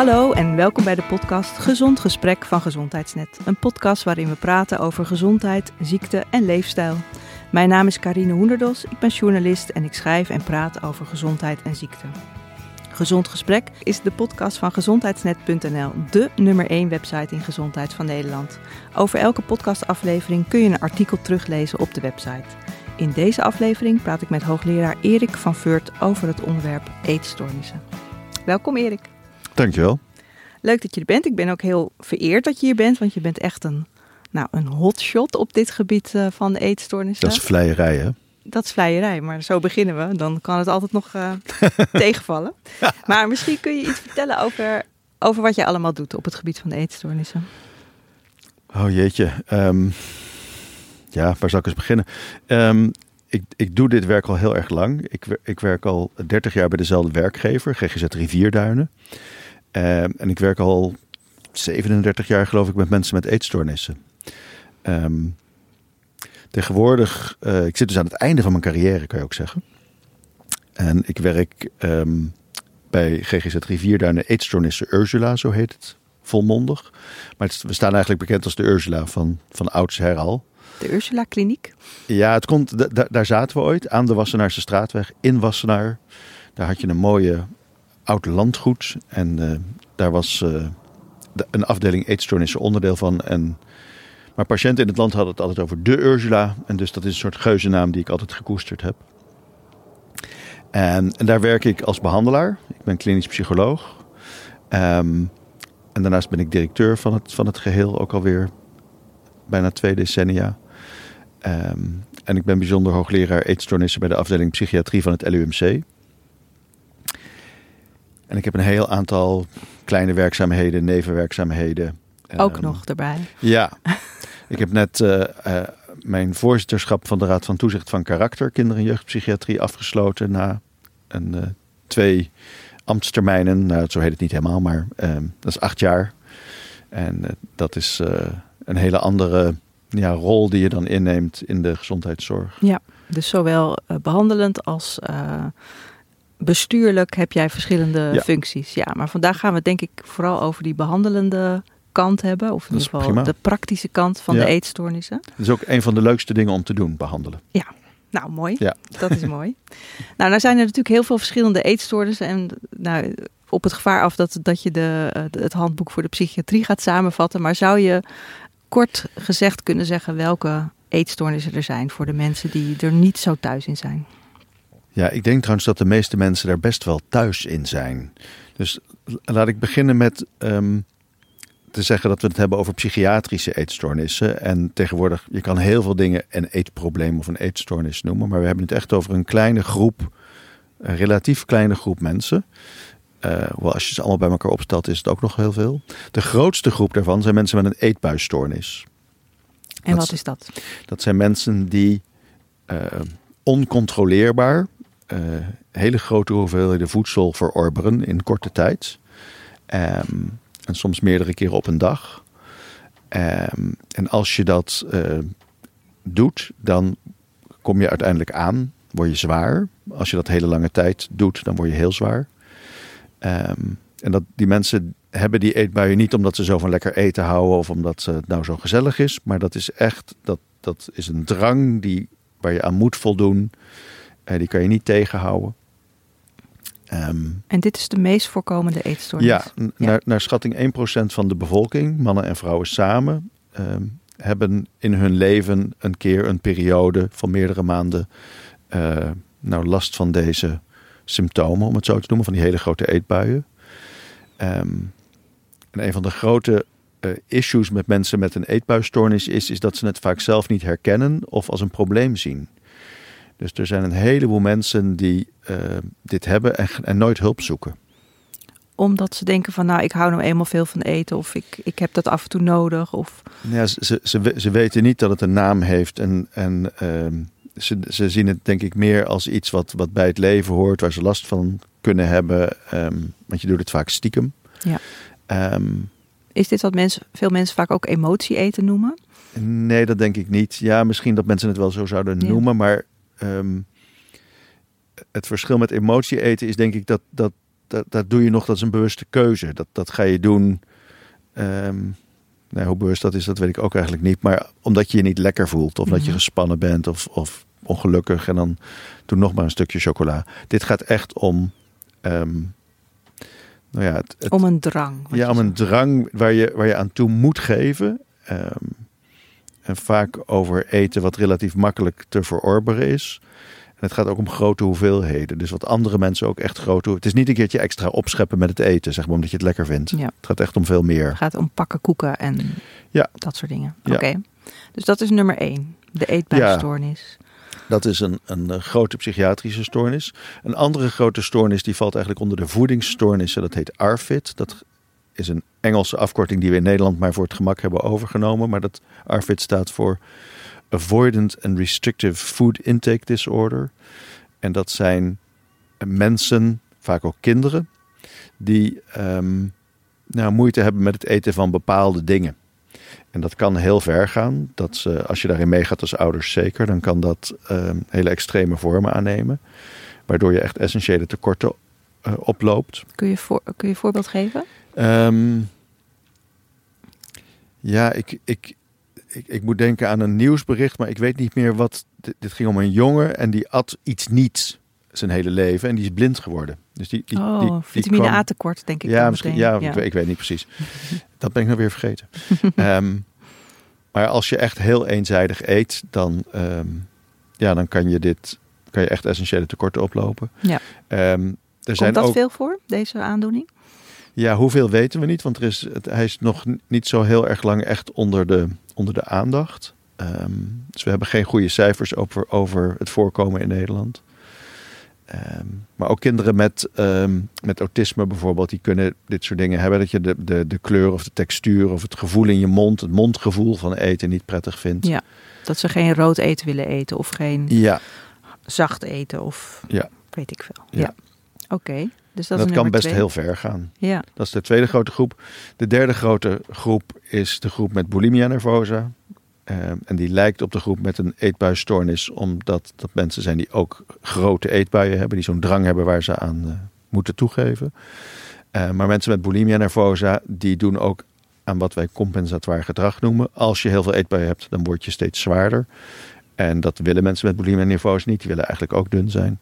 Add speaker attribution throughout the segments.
Speaker 1: Hallo en welkom bij de podcast Gezond Gesprek van Gezondheidsnet. Een podcast waarin we praten over gezondheid, ziekte en leefstijl. Mijn naam is Karine Hoenderdos, ik ben journalist en ik schrijf en praat over gezondheid en ziekte. Gezond Gesprek is de podcast van gezondheidsnet.nl, de nummer 1 website in gezondheid van Nederland. Over elke podcastaflevering kun je een artikel teruglezen op de website. In deze aflevering praat ik met hoogleraar Erik van Veurt over het onderwerp eetstoornissen. Welkom Erik.
Speaker 2: Dankjewel.
Speaker 1: Leuk dat je er bent. Ik ben ook heel vereerd dat je hier bent, want je bent echt een, nou, een hotshot op dit gebied uh, van eetstoornissen.
Speaker 2: Dat is vleierij, hè?
Speaker 1: Dat is vleierij, maar zo beginnen we. Dan kan het altijd nog uh, tegenvallen. Maar misschien kun je iets vertellen over, over wat je allemaal doet op het gebied van de eetstoornissen.
Speaker 2: Oh jeetje. Um, ja, waar zal ik eens beginnen? Um, ik, ik doe dit werk al heel erg lang. Ik, ik werk al 30 jaar bij dezelfde werkgever, GGZ Rivierduinen. Um, en ik werk al 37 jaar, geloof ik, met mensen met eetstoornissen. Um, tegenwoordig, uh, ik zit dus aan het einde van mijn carrière, kan je ook zeggen. En ik werk um, bij GGZ Rivierduinen Eetstoornissen Ursula, zo heet het, volmondig. Maar het, we staan eigenlijk bekend als de Ursula van, van oudsher al.
Speaker 1: De Ursula Kliniek?
Speaker 2: Ja, het komt, daar zaten we ooit, aan de Wassenaarse straatweg, in Wassenaar. Daar had je een mooie oud landgoed en uh, daar was de, een afdeling eetstoornissen onderdeel van. En, maar patiënten in het land hadden het altijd over de Ursula. En dus dat is een soort geuzennaam die ik altijd gekoesterd heb. En, en daar werk ik als behandelaar. Ik ben klinisch psycholoog. Um, en daarnaast ben ik directeur van het, van het geheel, ook alweer bijna twee decennia. Um, en ik ben bijzonder hoogleraar eetstoornissen bij de afdeling psychiatrie van het LUMC. En ik heb een heel aantal kleine werkzaamheden, nevenwerkzaamheden.
Speaker 1: Ook um, nog erbij.
Speaker 2: Ja. ik heb net uh, uh, mijn voorzitterschap van de Raad van Toezicht van Karakter, Kinder- en Jeugdpsychiatrie, afgesloten na een, uh, twee ambtstermijnen. Nou, zo heet het niet helemaal, maar um, dat is acht jaar. En dat is een hele andere ja, rol die je dan inneemt in de gezondheidszorg.
Speaker 1: Ja, dus zowel behandelend als bestuurlijk heb jij verschillende ja. functies. Ja, maar vandaag gaan we het denk ik vooral over die behandelende kant hebben. Of in ieder geval prima. de praktische kant van ja. de eetstoornissen.
Speaker 2: Dat is ook een van de leukste dingen om te doen, behandelen.
Speaker 1: Ja, nou mooi. Ja. Dat is mooi. Nou, nou zijn er natuurlijk heel veel verschillende eetstoornissen. En nou, op het gevaar af dat, dat je de, het handboek voor de psychiatrie gaat samenvatten. Maar zou je kort gezegd kunnen zeggen welke eetstoornissen er zijn voor de mensen die er niet zo thuis in zijn?
Speaker 2: Ja, ik denk trouwens dat de meeste mensen daar best wel thuis in zijn. Dus laat ik beginnen met um, te zeggen dat we het hebben over psychiatrische eetstoornissen. En tegenwoordig, je kan heel veel dingen een eetprobleem of een eetstoornis noemen. Maar we hebben het echt over een kleine groep, een relatief kleine groep mensen. Uh, wel, als je ze allemaal bij elkaar opstelt, is het ook nog heel veel. De grootste groep daarvan zijn mensen met een eetbuisstoornis.
Speaker 1: En dat wat is dat?
Speaker 2: Dat zijn mensen die uh, oncontroleerbaar hele grote hoeveelheden voedsel verorberen in korte tijd. Um, en soms meerdere keren op een dag. Um, en als je dat doet, dan kom je uiteindelijk aan, word je zwaar. Als je dat hele lange tijd doet, dan word je heel zwaar. Um, en dat die mensen hebben die eetbuien niet omdat ze zo van lekker eten houden of omdat het nou zo gezellig is. Maar dat is echt, dat, dat is een drang die, waar je aan moet voldoen. Uh, die kan je niet tegenhouden.
Speaker 1: Um, en dit is de meest voorkomende eetstoornis?
Speaker 2: Ja, ja. Naar, naar schatting 1% van de bevolking, mannen en vrouwen samen, um, hebben in hun leven een keer een periode van meerdere maanden uh, nou, last van deze symptomen, om het zo te noemen, van die hele grote eetbuien. Um, en een van de grote uh, issues met mensen met een eetbuisstoornis is, is dat ze het vaak zelf niet herkennen of als een probleem zien. Dus er zijn een heleboel mensen die uh, dit hebben en, en nooit hulp zoeken
Speaker 1: omdat ze denken van nou ik hou nou eenmaal veel van eten of ik, ik heb dat af en toe nodig of
Speaker 2: ja ze, ze, ze weten niet dat het een naam heeft en, en uh, ze, ze zien het denk ik meer als iets wat, wat bij het leven hoort, waar ze last van kunnen hebben. Um, want je doet het vaak stiekem.
Speaker 1: Ja. Um, is dit wat mensen, veel mensen vaak ook emotie eten noemen?
Speaker 2: Nee, dat denk ik niet. Ja, misschien dat mensen het wel zo zouden ja. noemen, maar um, het verschil met emotie eten is denk ik dat, dat dat, dat doe je nog, dat is een bewuste keuze. Dat, dat ga je doen. ehm, nou, hoe bewust dat is, dat weet ik ook eigenlijk niet. Maar omdat je je niet lekker voelt, of dat je
Speaker 1: Mhm.
Speaker 2: gespannen bent, of, of ongelukkig. En dan doe nog maar een stukje chocola. Dit gaat echt om. ehm, nou ja, het, het-
Speaker 1: Om een drang.
Speaker 2: ja, om een drang waar je, waar je aan toe moet geven. Ehm, en vaak over eten wat relatief makkelijk te verorberen is. En het gaat ook om grote hoeveelheden. Dus wat andere mensen ook echt grote... Het is niet een keertje extra opscheppen met het eten, zeg maar, omdat je het lekker vindt.
Speaker 1: Ja.
Speaker 2: Het gaat echt om veel meer.
Speaker 1: Het gaat om pakken koeken en
Speaker 2: Ja.
Speaker 1: dat soort dingen.
Speaker 2: Ja.
Speaker 1: Oké. Dus dat is nummer één. De eetbuisstoornis.
Speaker 2: Dat is een, een eh, grote psychiatrische stoornis. Een andere grote stoornis die valt eigenlijk onder de voedingsstoornissen. Dat heet ARFID. Dat is een Engelse afkorting die we in Nederland maar voor het gemak hebben overgenomen. Maar dat ARFID staat voor Avoidant and Restrictive Food Intake Disorder. En dat zijn mensen, vaak ook kinderen, die ehm, nou, moeite hebben met het eten van bepaalde dingen. En dat kan heel ver gaan. Dat ze, als je daarin meegaat als ouders zeker, dan kan dat ehm, hele extreme vormen aannemen. Waardoor je echt essentiële tekorten oploopt.
Speaker 1: Kun, je voor, kun je een voorbeeld geven?
Speaker 2: Ehm, ja, ik, ik, ik, ik moet denken aan een nieuwsbericht, maar ik weet niet meer wat. Dit, dit ging om een jongen en die at iets niet zijn hele leven en die is blind geworden. Dus die, die,
Speaker 1: oh,
Speaker 2: die, die
Speaker 1: vitamine
Speaker 2: kwam-
Speaker 1: A tekort, denk ik.
Speaker 2: ja, misschien, ja, Ik, weet, ik weet niet precies. Dat ben ik nou weer vergeten. Ehm, maar als je echt heel eenzijdig eet, dan, ehm, ja, dan kan je dit kan je echt essentiële tekorten oplopen.
Speaker 1: Ja.
Speaker 2: Er
Speaker 1: Komt dat
Speaker 2: ook,
Speaker 1: veel voor, deze aandoening?
Speaker 2: Ja, hoeveel weten we niet, want er is, het, hij is nog niet zo heel erg lang echt onder de, onder de aandacht. Ehm, dus we hebben geen goede cijfers over, over het voorkomen in Nederland. Ehm, maar ook kinderen met, ehm, met autisme bijvoorbeeld, die kunnen dit soort dingen hebben. Dat je de, de, de kleur of de textuur of het gevoel in je mond, het mondgevoel van eten niet prettig vindt.
Speaker 1: Ja. Dat ze geen rood eten willen eten of geen
Speaker 2: Ja,
Speaker 1: zacht eten of
Speaker 2: Ja.
Speaker 1: weet ik veel.
Speaker 2: Ja.
Speaker 1: Ja. Oké, dus dat,
Speaker 2: dat, kan best
Speaker 1: twee.
Speaker 2: heel ver gaan.
Speaker 1: Ja,
Speaker 2: Dat is de tweede grote groep. De derde grote groep is de groep met bulimia nervosa. Ehm, en die lijkt op de groep met een eetbuisstoornis, omdat dat mensen zijn die ook grote eetbuien hebben, die zo'n drang hebben waar ze aan eh, moeten toegeven. Eh, maar mensen met bulimia nervosa, die doen ook aan wat wij compensatoire gedrag noemen. Als je heel veel eetbuien hebt, dan word je steeds zwaarder. En dat willen mensen met bulimia nervosa niet. Die willen eigenlijk ook dun zijn.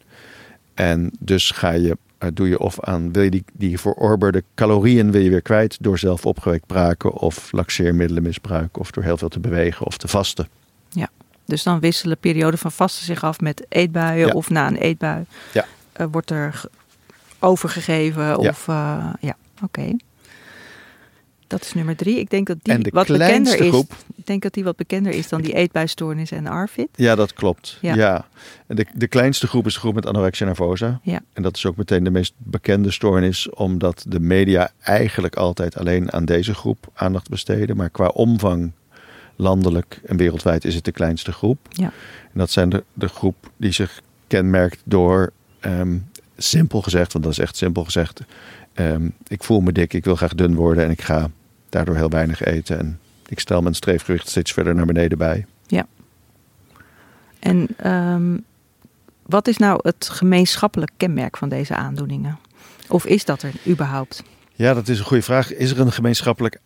Speaker 2: En dus ga je, eh, doe je of aan, wil je die, die verorberde calorieën wil je weer kwijt door zelf opgewekt braken of laxeermiddelen misbruiken of door heel veel te bewegen of te vasten.
Speaker 1: dus dan wisselen perioden van vasten zich af met eetbuien
Speaker 2: Ja.
Speaker 1: of na een eetbui
Speaker 2: Ja.
Speaker 1: eh, wordt er ge- overgegeven of eh, ja, oké. Dat is nummer drie. Ik denk dat die
Speaker 2: de
Speaker 1: wat bekender is.
Speaker 2: groep,
Speaker 1: Ik denk dat die wat bekender is dan die eetbuisstoornis en ARFID.
Speaker 2: ja dat klopt. Ja.
Speaker 1: Ja.
Speaker 2: En de, de kleinste groep is de groep met anorexia nervosa.
Speaker 1: Ja.
Speaker 2: En dat is ook meteen de meest bekende stoornis, omdat de media eigenlijk altijd alleen aan deze groep aandacht besteden. Maar qua omvang landelijk en wereldwijd is het de kleinste groep.
Speaker 1: Ja.
Speaker 2: En dat zijn de, de groep die zich kenmerkt door, ehm, simpel gezegd, want dat is echt simpel gezegd, ehm, ik voel me dik, ik wil graag dun worden en ik ga daardoor heel weinig eten. En ik stel mijn streefgewicht steeds verder naar beneden bij.
Speaker 1: En ehm, wat is nou het gemeenschappelijk kenmerk van deze aandoeningen? Of is dat er überhaupt?
Speaker 2: Ja, dat is een goede vraag. Is er een gemeenschappelijk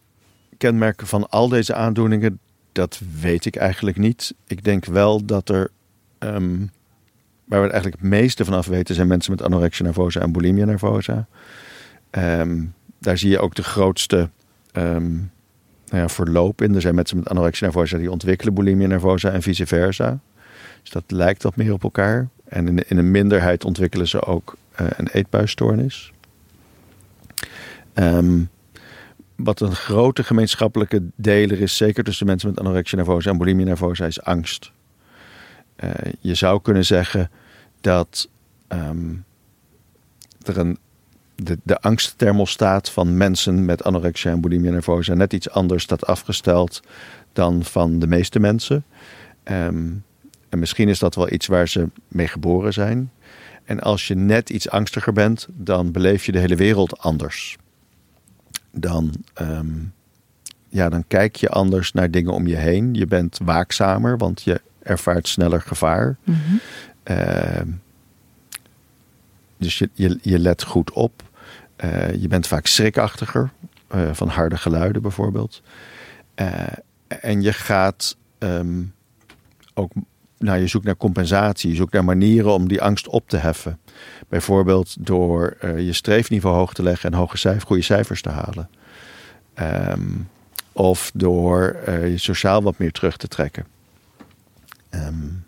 Speaker 2: kenmerk van al deze aandoeningen? Dat weet ik eigenlijk niet. Ik denk wel dat er, ehm, waar we het eigenlijk het meeste van af weten, zijn mensen met anorexia nervosa en bulimia nervosa. Ehm, daar zie je ook de grootste ehm, nou ja, verloop in. Er zijn mensen met anorexia nervosa die ontwikkelen bulimia nervosa en vice versa. Dus dat lijkt wat meer op elkaar. En in, in een minderheid ontwikkelen ze ook eh, een eetbuisstoornis. Ehm, wat een grote gemeenschappelijke deler is, zeker tussen mensen met anorexia nervosa en bulimia nervosa, is angst. Eh, je zou kunnen zeggen dat ehm, er een, de, de angstthermostaat van mensen met anorexia en bulimia nervosa net iets anders staat afgesteld dan van de meeste mensen. Ehm, en misschien is dat wel iets waar ze mee geboren zijn. En als je net iets angstiger bent, dan beleef je de hele wereld anders. Dan, ehm, ja, dan kijk je anders naar dingen om je heen. Je bent waakzamer, want je ervaart sneller gevaar. Ehm, dus je, je, je let goed op. Eh, je bent vaak schrikachtiger eh, van harde geluiden bijvoorbeeld. Eh, en je gaat ehm, ook, nou, je zoekt naar compensatie, je zoekt naar manieren om die angst op te heffen. Bijvoorbeeld door je streefniveau hoog te leggen en hoge cijfer, goede cijfers te halen. Ehm, of door je sociaal wat meer terug te trekken. Um,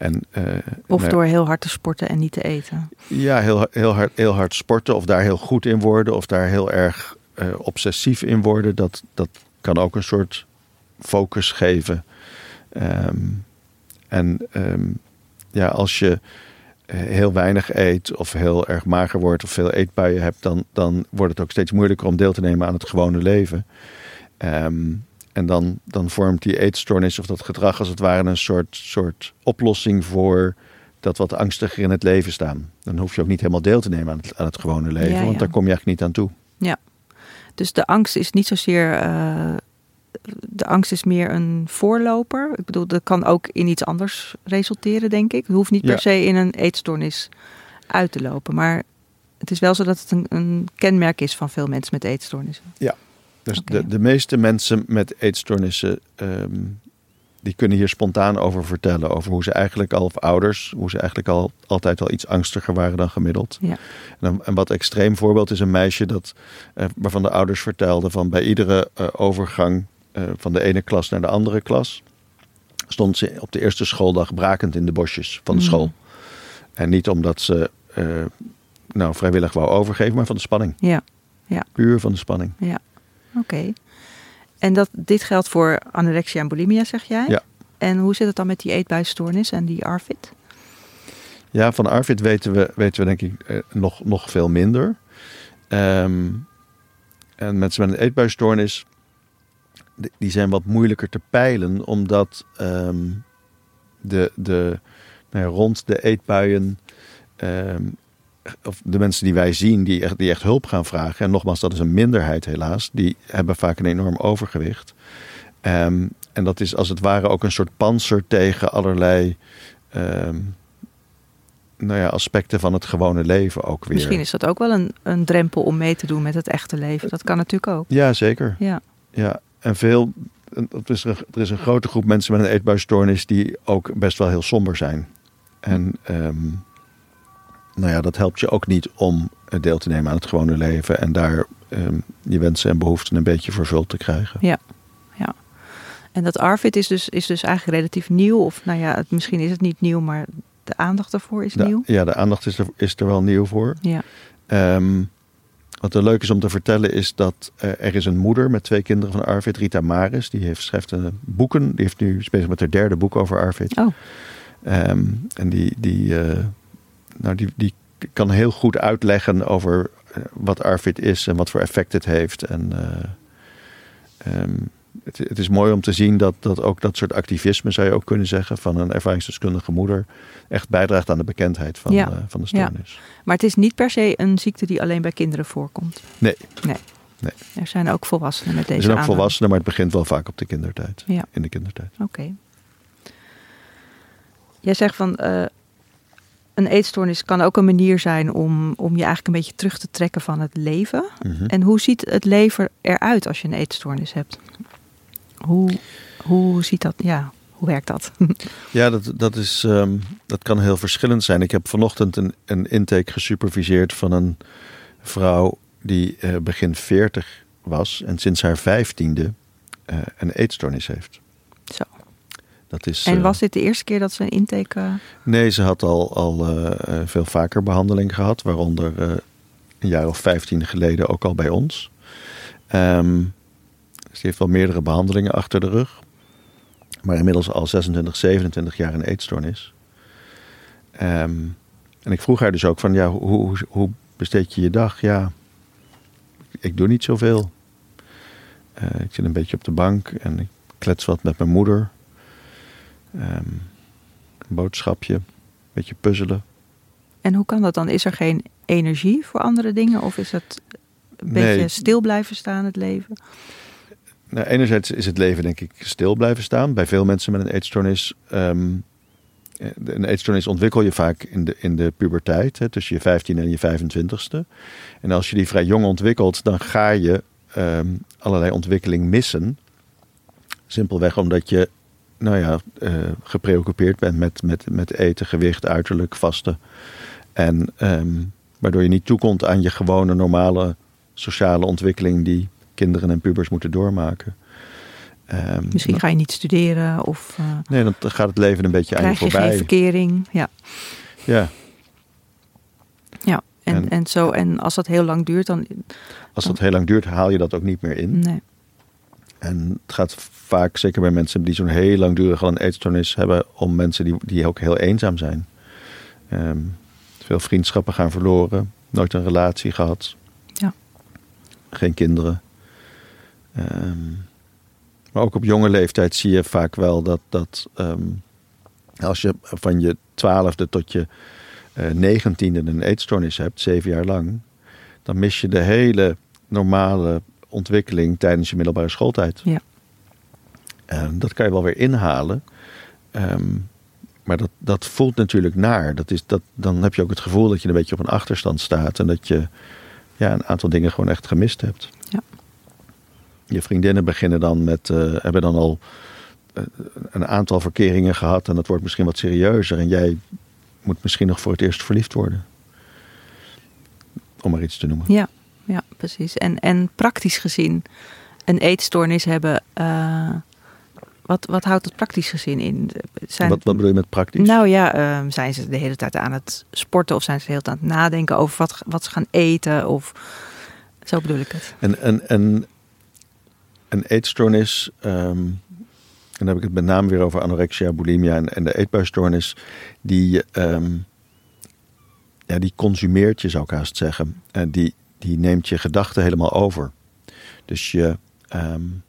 Speaker 1: en, uh, of door heel hard te sporten en niet te eten.
Speaker 2: Ja, heel, heel, hard, heel hard sporten of daar heel goed in worden of daar heel erg uh, obsessief in worden. Dat, dat kan ook een soort focus geven. Um, en um, ja, als je eh, heel weinig eet of heel erg mager wordt of veel eetbuien hebt, dan, dan wordt het ook steeds moeilijker om deel te nemen aan het gewone leven. Um, en dan, dan vormt die eetstoornis of dat gedrag als het ware een soort, soort oplossing voor dat wat angstiger in het leven staan. Dan hoef je ook niet helemaal deel te nemen aan het, aan het gewone leven, want daar kom je eigenlijk niet aan toe.
Speaker 1: Ja, dus de angst is niet zozeer. Uh, de angst is meer een voorloper. Ik bedoel, dat kan ook in iets anders resulteren, denk ik. Het hoeft niet per se in een eetstoornis uit te lopen. Maar het is wel zo dat het een, een kenmerk is van veel mensen met eetstoornissen.
Speaker 2: Ja, dus de, de meeste mensen met eetstoornissen, ehm, die kunnen hier spontaan over vertellen. Over hoe ze eigenlijk al, of ouders, hoe ze eigenlijk al altijd al iets angstiger waren dan gemiddeld. Ja. En een, wat extreem voorbeeld is een meisje dat, uh, waarvan de ouders vertelden van bij iedere uh, overgang uh, van de ene klas naar de andere klas, stond ze op de eerste schooldag brakend in de bosjes van de mm. school. En niet omdat ze nou, vrijwillig wou overgeven, maar van de spanning.
Speaker 1: Ja. Ja.
Speaker 2: Puur van de spanning.
Speaker 1: Ja. Oké. En dat, dit geldt voor anorexia en bulimia, zeg jij?
Speaker 2: Ja.
Speaker 1: En hoe zit het dan met die eetbuisstoornis en die ARFID?
Speaker 2: Ja, van ARFID weten we, weten we denk ik eh, nog, nog veel minder. Um, en mensen met een eetbuisstoornis, die zijn wat moeilijker te peilen, omdat um, de, de, nou ja, rond de eetbuien um, of de mensen die wij zien die echt, die echt hulp gaan vragen, en nogmaals, dat is een minderheid helaas, die hebben vaak een enorm overgewicht. Um, en dat is als het ware ook een soort panzer tegen allerlei um, nou ja, aspecten van het gewone leven ook weer.
Speaker 1: Misschien is dat ook wel een, een drempel om mee te doen met het echte leven. Dat kan natuurlijk ook.
Speaker 2: Ja, zeker. Ja, ja. en veel. Er is, een, er is een grote groep mensen met een eetbuisstoornis die ook best wel heel somber zijn. En um, nou ja, dat helpt je ook niet om deel te nemen aan het gewone leven en daar um, je wensen en behoeften een beetje vervuld te krijgen.
Speaker 1: Ja, ja. En dat ARFID is dus, is dus eigenlijk relatief nieuw, of nou ja, het, misschien is het niet nieuw, maar de aandacht daarvoor is nieuw.
Speaker 2: Ja, de aandacht is er, is er wel nieuw voor.
Speaker 1: Ja.
Speaker 2: Um, wat er leuk is om te vertellen is dat uh, er is een moeder met twee kinderen van Arvid, Rita Maris. Die heeft, schrijft een boeken. Die heeft nu bezig met haar derde boek over Arvid.
Speaker 1: Oh.
Speaker 2: Um, en die, die, uh, nou, die, die kan heel goed uitleggen over eh, wat ARFID is en wat voor effect het heeft. En uh, um, het, het, is mooi om te zien dat, dat ook dat soort activisme, zou je ook kunnen zeggen, van een ervaringsdeskundige moeder, echt bijdraagt aan de bekendheid van, ja. uh, van de stoornis.
Speaker 1: Ja. Maar het is niet per se een ziekte die alleen bij kinderen voorkomt.
Speaker 2: Nee.
Speaker 1: Nee. nee. Er zijn ook volwassenen met deze
Speaker 2: Er zijn ook volwassenen, maar het begint wel vaak op de kindertijd. Ja. In de kindertijd.
Speaker 1: Oké. Jij zegt van uh, een eetstoornis kan ook een manier zijn om, om je eigenlijk een beetje terug te trekken van het leven. Mhm. En hoe ziet het leven eruit als je een eetstoornis hebt? Hoe, hoe ziet dat? Ja, hoe werkt dat?
Speaker 2: Ja, dat, dat, is, ehm, dat kan heel verschillend zijn. Ik heb vanochtend een, een intake gesuperviseerd van een vrouw die uh, begin 40 was en sinds haar vijftiende uh, een eetstoornis heeft.
Speaker 1: Zo.
Speaker 2: Dat is,
Speaker 1: en was dit de eerste keer dat ze een intake... Uh...
Speaker 2: Nee, ze had al, al uh, veel vaker behandeling gehad. Waaronder uh, een jaar of vijftien geleden ook al bij ons. Um, ze heeft wel meerdere behandelingen achter de rug. Maar inmiddels al 26, 27 jaar een eetstoornis. Um, en ik vroeg haar dus ook van, ja, hoe, hoe, hoe besteed je je dag? Ja, ik doe niet zoveel. ik zit een beetje op de bank en ik klets wat met mijn moeder. Um, een boodschapje, een beetje puzzelen.
Speaker 1: En hoe kan dat dan? Is er geen energie voor andere dingen? Of is het een beetje stil blijven staan, het leven?
Speaker 2: Nou, enerzijds is het leven denk ik stil blijven staan. Bij veel mensen met een eetstoornis um, een eetstoornis ontwikkel je vaak in de, in de puberteit, hè, tussen je 15 en je 25ste. En als je die vrij jong ontwikkelt, dan ga je ehm, allerlei ontwikkeling missen. Simpelweg omdat je nou ja, uh, gepreoccupeerd bent met, met, met eten, gewicht, uiterlijk, vasten. En ehm, waardoor je niet toekomt aan je gewone normale sociale ontwikkeling die kinderen en pubers moeten doormaken.
Speaker 1: Um, Misschien ga je niet studeren of. Uh,
Speaker 2: nee, dan gaat het leven een beetje aan je voorbij.
Speaker 1: Krijg je geen verkering, ja.
Speaker 2: Ja.
Speaker 1: Ja, en, en, en, zo, en als dat heel lang duurt, dan.
Speaker 2: Als dat heel lang duurt, haal je dat ook niet meer in.
Speaker 1: Nee.
Speaker 2: En het gaat vaak, zeker bij mensen die zo'n heel langdurig al een eetstoornis hebben, om mensen die, die ook heel eenzaam zijn. Um, veel vriendschappen gaan verloren, nooit een relatie gehad.
Speaker 1: Ja.
Speaker 2: Geen kinderen. Um, maar ook op jonge leeftijd zie je vaak wel dat, dat um, als je van je twaalfde tot je uh, negentiende een eetstoornis hebt, zeven jaar lang, dan mis je de hele normale ontwikkeling tijdens je middelbare schooltijd.
Speaker 1: Ja.
Speaker 2: En dat kan je wel weer inhalen. Um, maar dat, dat voelt natuurlijk naar. Dat is, dat, dan heb je ook het gevoel dat je een beetje op een achterstand staat. En dat je ja, een aantal dingen gewoon echt gemist hebt.
Speaker 1: Ja.
Speaker 2: Je vriendinnen beginnen dan met, uh, hebben dan al uh, een aantal verkeringen gehad. En dat wordt misschien wat serieuzer. En jij moet misschien nog voor het eerst verliefd worden. Om maar iets te noemen.
Speaker 1: Ja, ja precies. En, en praktisch gezien, een eetstoornis hebben. Uh wat, wat houdt het praktisch gezien in?
Speaker 2: Zijn, wat, wat bedoel je met praktisch?
Speaker 1: Nou ja, uh, zijn ze de hele tijd aan het sporten of zijn ze de hele tijd aan het nadenken over wat, wat ze gaan eten? Of zo bedoel ik het.
Speaker 2: En, en, en een eetstoornis, um, en dan heb ik het met name weer over anorexia, bulimia en, en de eetbuisstoornis, die, um, ja, die consumeert je, zou ik haast zeggen. En die, die neemt je gedachten helemaal over. Dus je. Um,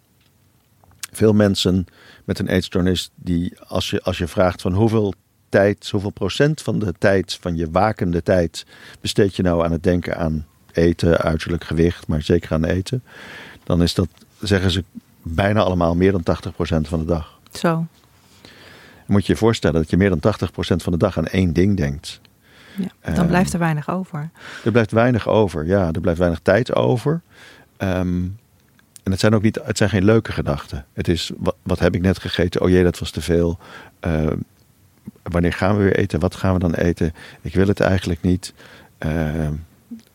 Speaker 2: veel mensen met een eetstoornis die als je, als je vraagt van hoeveel tijd, hoeveel procent van de tijd, van je wakende tijd, besteed je nou aan het denken aan eten, uiterlijk gewicht, maar zeker aan eten, dan is dat, zeggen ze, bijna allemaal meer dan 80% van de dag.
Speaker 1: Zo.
Speaker 2: Dan moet je je voorstellen dat je meer dan 80% van de dag aan één ding denkt.
Speaker 1: Ja, dan um, blijft er weinig over.
Speaker 2: Er blijft weinig over, ja. Er blijft weinig tijd over. Um, en het zijn ook niet, het zijn geen leuke gedachten. Het is, wat, wat heb ik net gegeten? Oh jee, dat was te veel. Uh, wanneer gaan we weer eten? Wat gaan we dan eten? Ik wil het eigenlijk niet. Uh,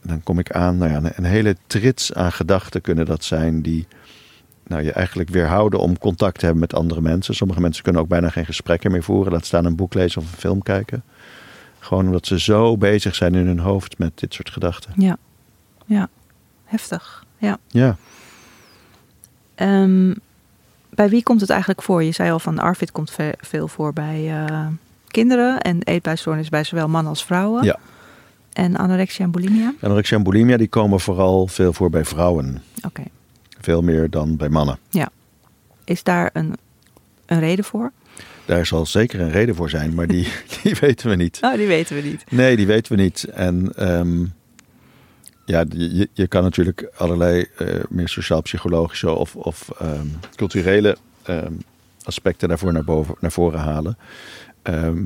Speaker 2: dan kom ik aan, nou ja, een hele trits aan gedachten kunnen dat zijn die nou, je eigenlijk weerhouden om contact te hebben met andere mensen. Sommige mensen kunnen ook bijna geen gesprekken meer voeren. Laat staan een boek lezen of een film kijken. Gewoon omdat ze zo bezig zijn in hun hoofd met dit soort gedachten.
Speaker 1: Ja, ja. heftig. Ja.
Speaker 2: Ja.
Speaker 1: Um, bij wie komt het eigenlijk voor? Je zei al van Arvid komt veel voor bij uh, kinderen en eetbuisstoornis bij zowel mannen als vrouwen.
Speaker 2: Ja.
Speaker 1: En anorexia en bulimia?
Speaker 2: Anorexia en bulimia die komen vooral veel voor bij vrouwen.
Speaker 1: Oké. Okay.
Speaker 2: Veel meer dan bij mannen.
Speaker 1: Ja. Is daar een, een reden voor?
Speaker 2: Daar zal zeker een reden voor zijn, maar die, die weten we niet.
Speaker 1: Oh, die weten we niet.
Speaker 2: Nee, die weten we niet. En um, ja, je, je kan natuurlijk allerlei uh, meer sociaal-psychologische of, of um, culturele um, aspecten daarvoor naar, boven, naar voren halen.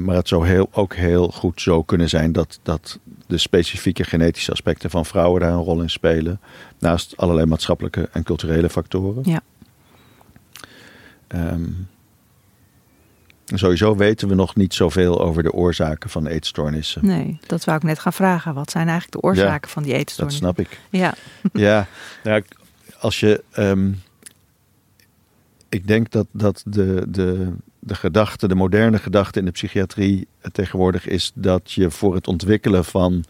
Speaker 2: Maar het zou heel, ook heel goed zo kunnen zijn dat, dat de specifieke genetische aspecten van vrouwen daar een rol in spelen. Naast allerlei maatschappelijke en culturele factoren.
Speaker 1: Ja.
Speaker 2: Sowieso weten we nog niet zoveel over de oorzaken van eetstoornissen.
Speaker 1: Nee, dat zou ik net gaan vragen. Wat zijn eigenlijk de oorzaken van die eetstoornissen?
Speaker 2: Dat snap ik.
Speaker 1: Ja,
Speaker 2: ja nou, als je. Um, ik denk dat, dat de, de, de gedachte, de moderne gedachte in de psychiatrie tegenwoordig is dat je voor het ontwikkelen van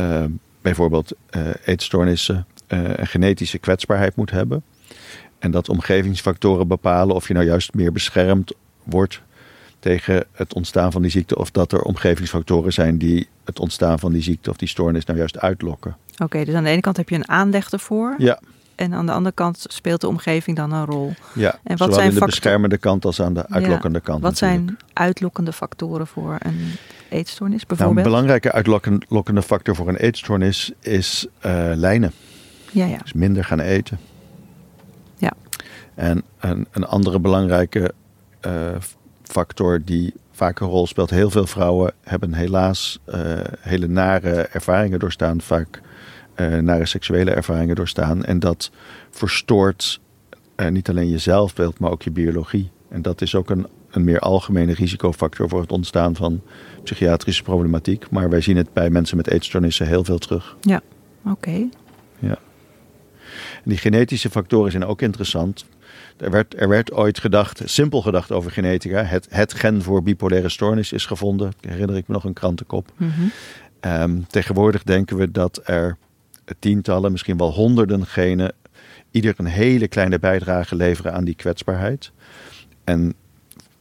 Speaker 2: uh, bijvoorbeeld uh, eetstoornissen uh, een genetische kwetsbaarheid moet hebben. En dat omgevingsfactoren bepalen of je nou juist meer beschermd wordt tegen het ontstaan van die ziekte. Of dat er omgevingsfactoren zijn die het ontstaan van die ziekte of die stoornis nou juist uitlokken.
Speaker 1: Oké, dus aan de ene kant heb je een aanleg ervoor.
Speaker 2: Ja.
Speaker 1: En aan de andere kant speelt de omgeving dan een rol.
Speaker 2: Ja, en wat zowel zijn in de beschermende kant als aan de uitlokkende kant.
Speaker 1: Wat zijn uitlokkende factoren voor een eetstoornis bijvoorbeeld?
Speaker 2: Nou, een belangrijke uitlokkende factor voor een eetstoornis is uh, lijnen.
Speaker 1: Ja, ja.
Speaker 2: Dus minder gaan eten.
Speaker 1: Ja.
Speaker 2: En een, een andere belangrijke uh, factor die vaak een rol speelt. Heel veel vrouwen hebben helaas uh, hele nare ervaringen doorstaan, vaak uh, nare seksuele ervaringen doorstaan. En dat verstoort uh, niet alleen je zelfbeeld, maar ook je biologie. En dat is ook een, een meer algemene risicofactor voor het ontstaan van psychiatrische problematiek. Maar wij zien het bij mensen met eetstoornissen heel veel terug.
Speaker 1: Ja, oké.
Speaker 2: Ja. En die genetische factoren zijn ook interessant. Er werd, er werd ooit gedacht, simpel gedacht over genetica. Het, het gen voor bipolaire stoornis is gevonden. Herinner ik me nog een krantenkop.
Speaker 1: Mm -hmm.
Speaker 2: um, tegenwoordig denken we dat er tientallen, misschien wel honderden genen ieder een hele kleine bijdrage leveren aan die kwetsbaarheid. En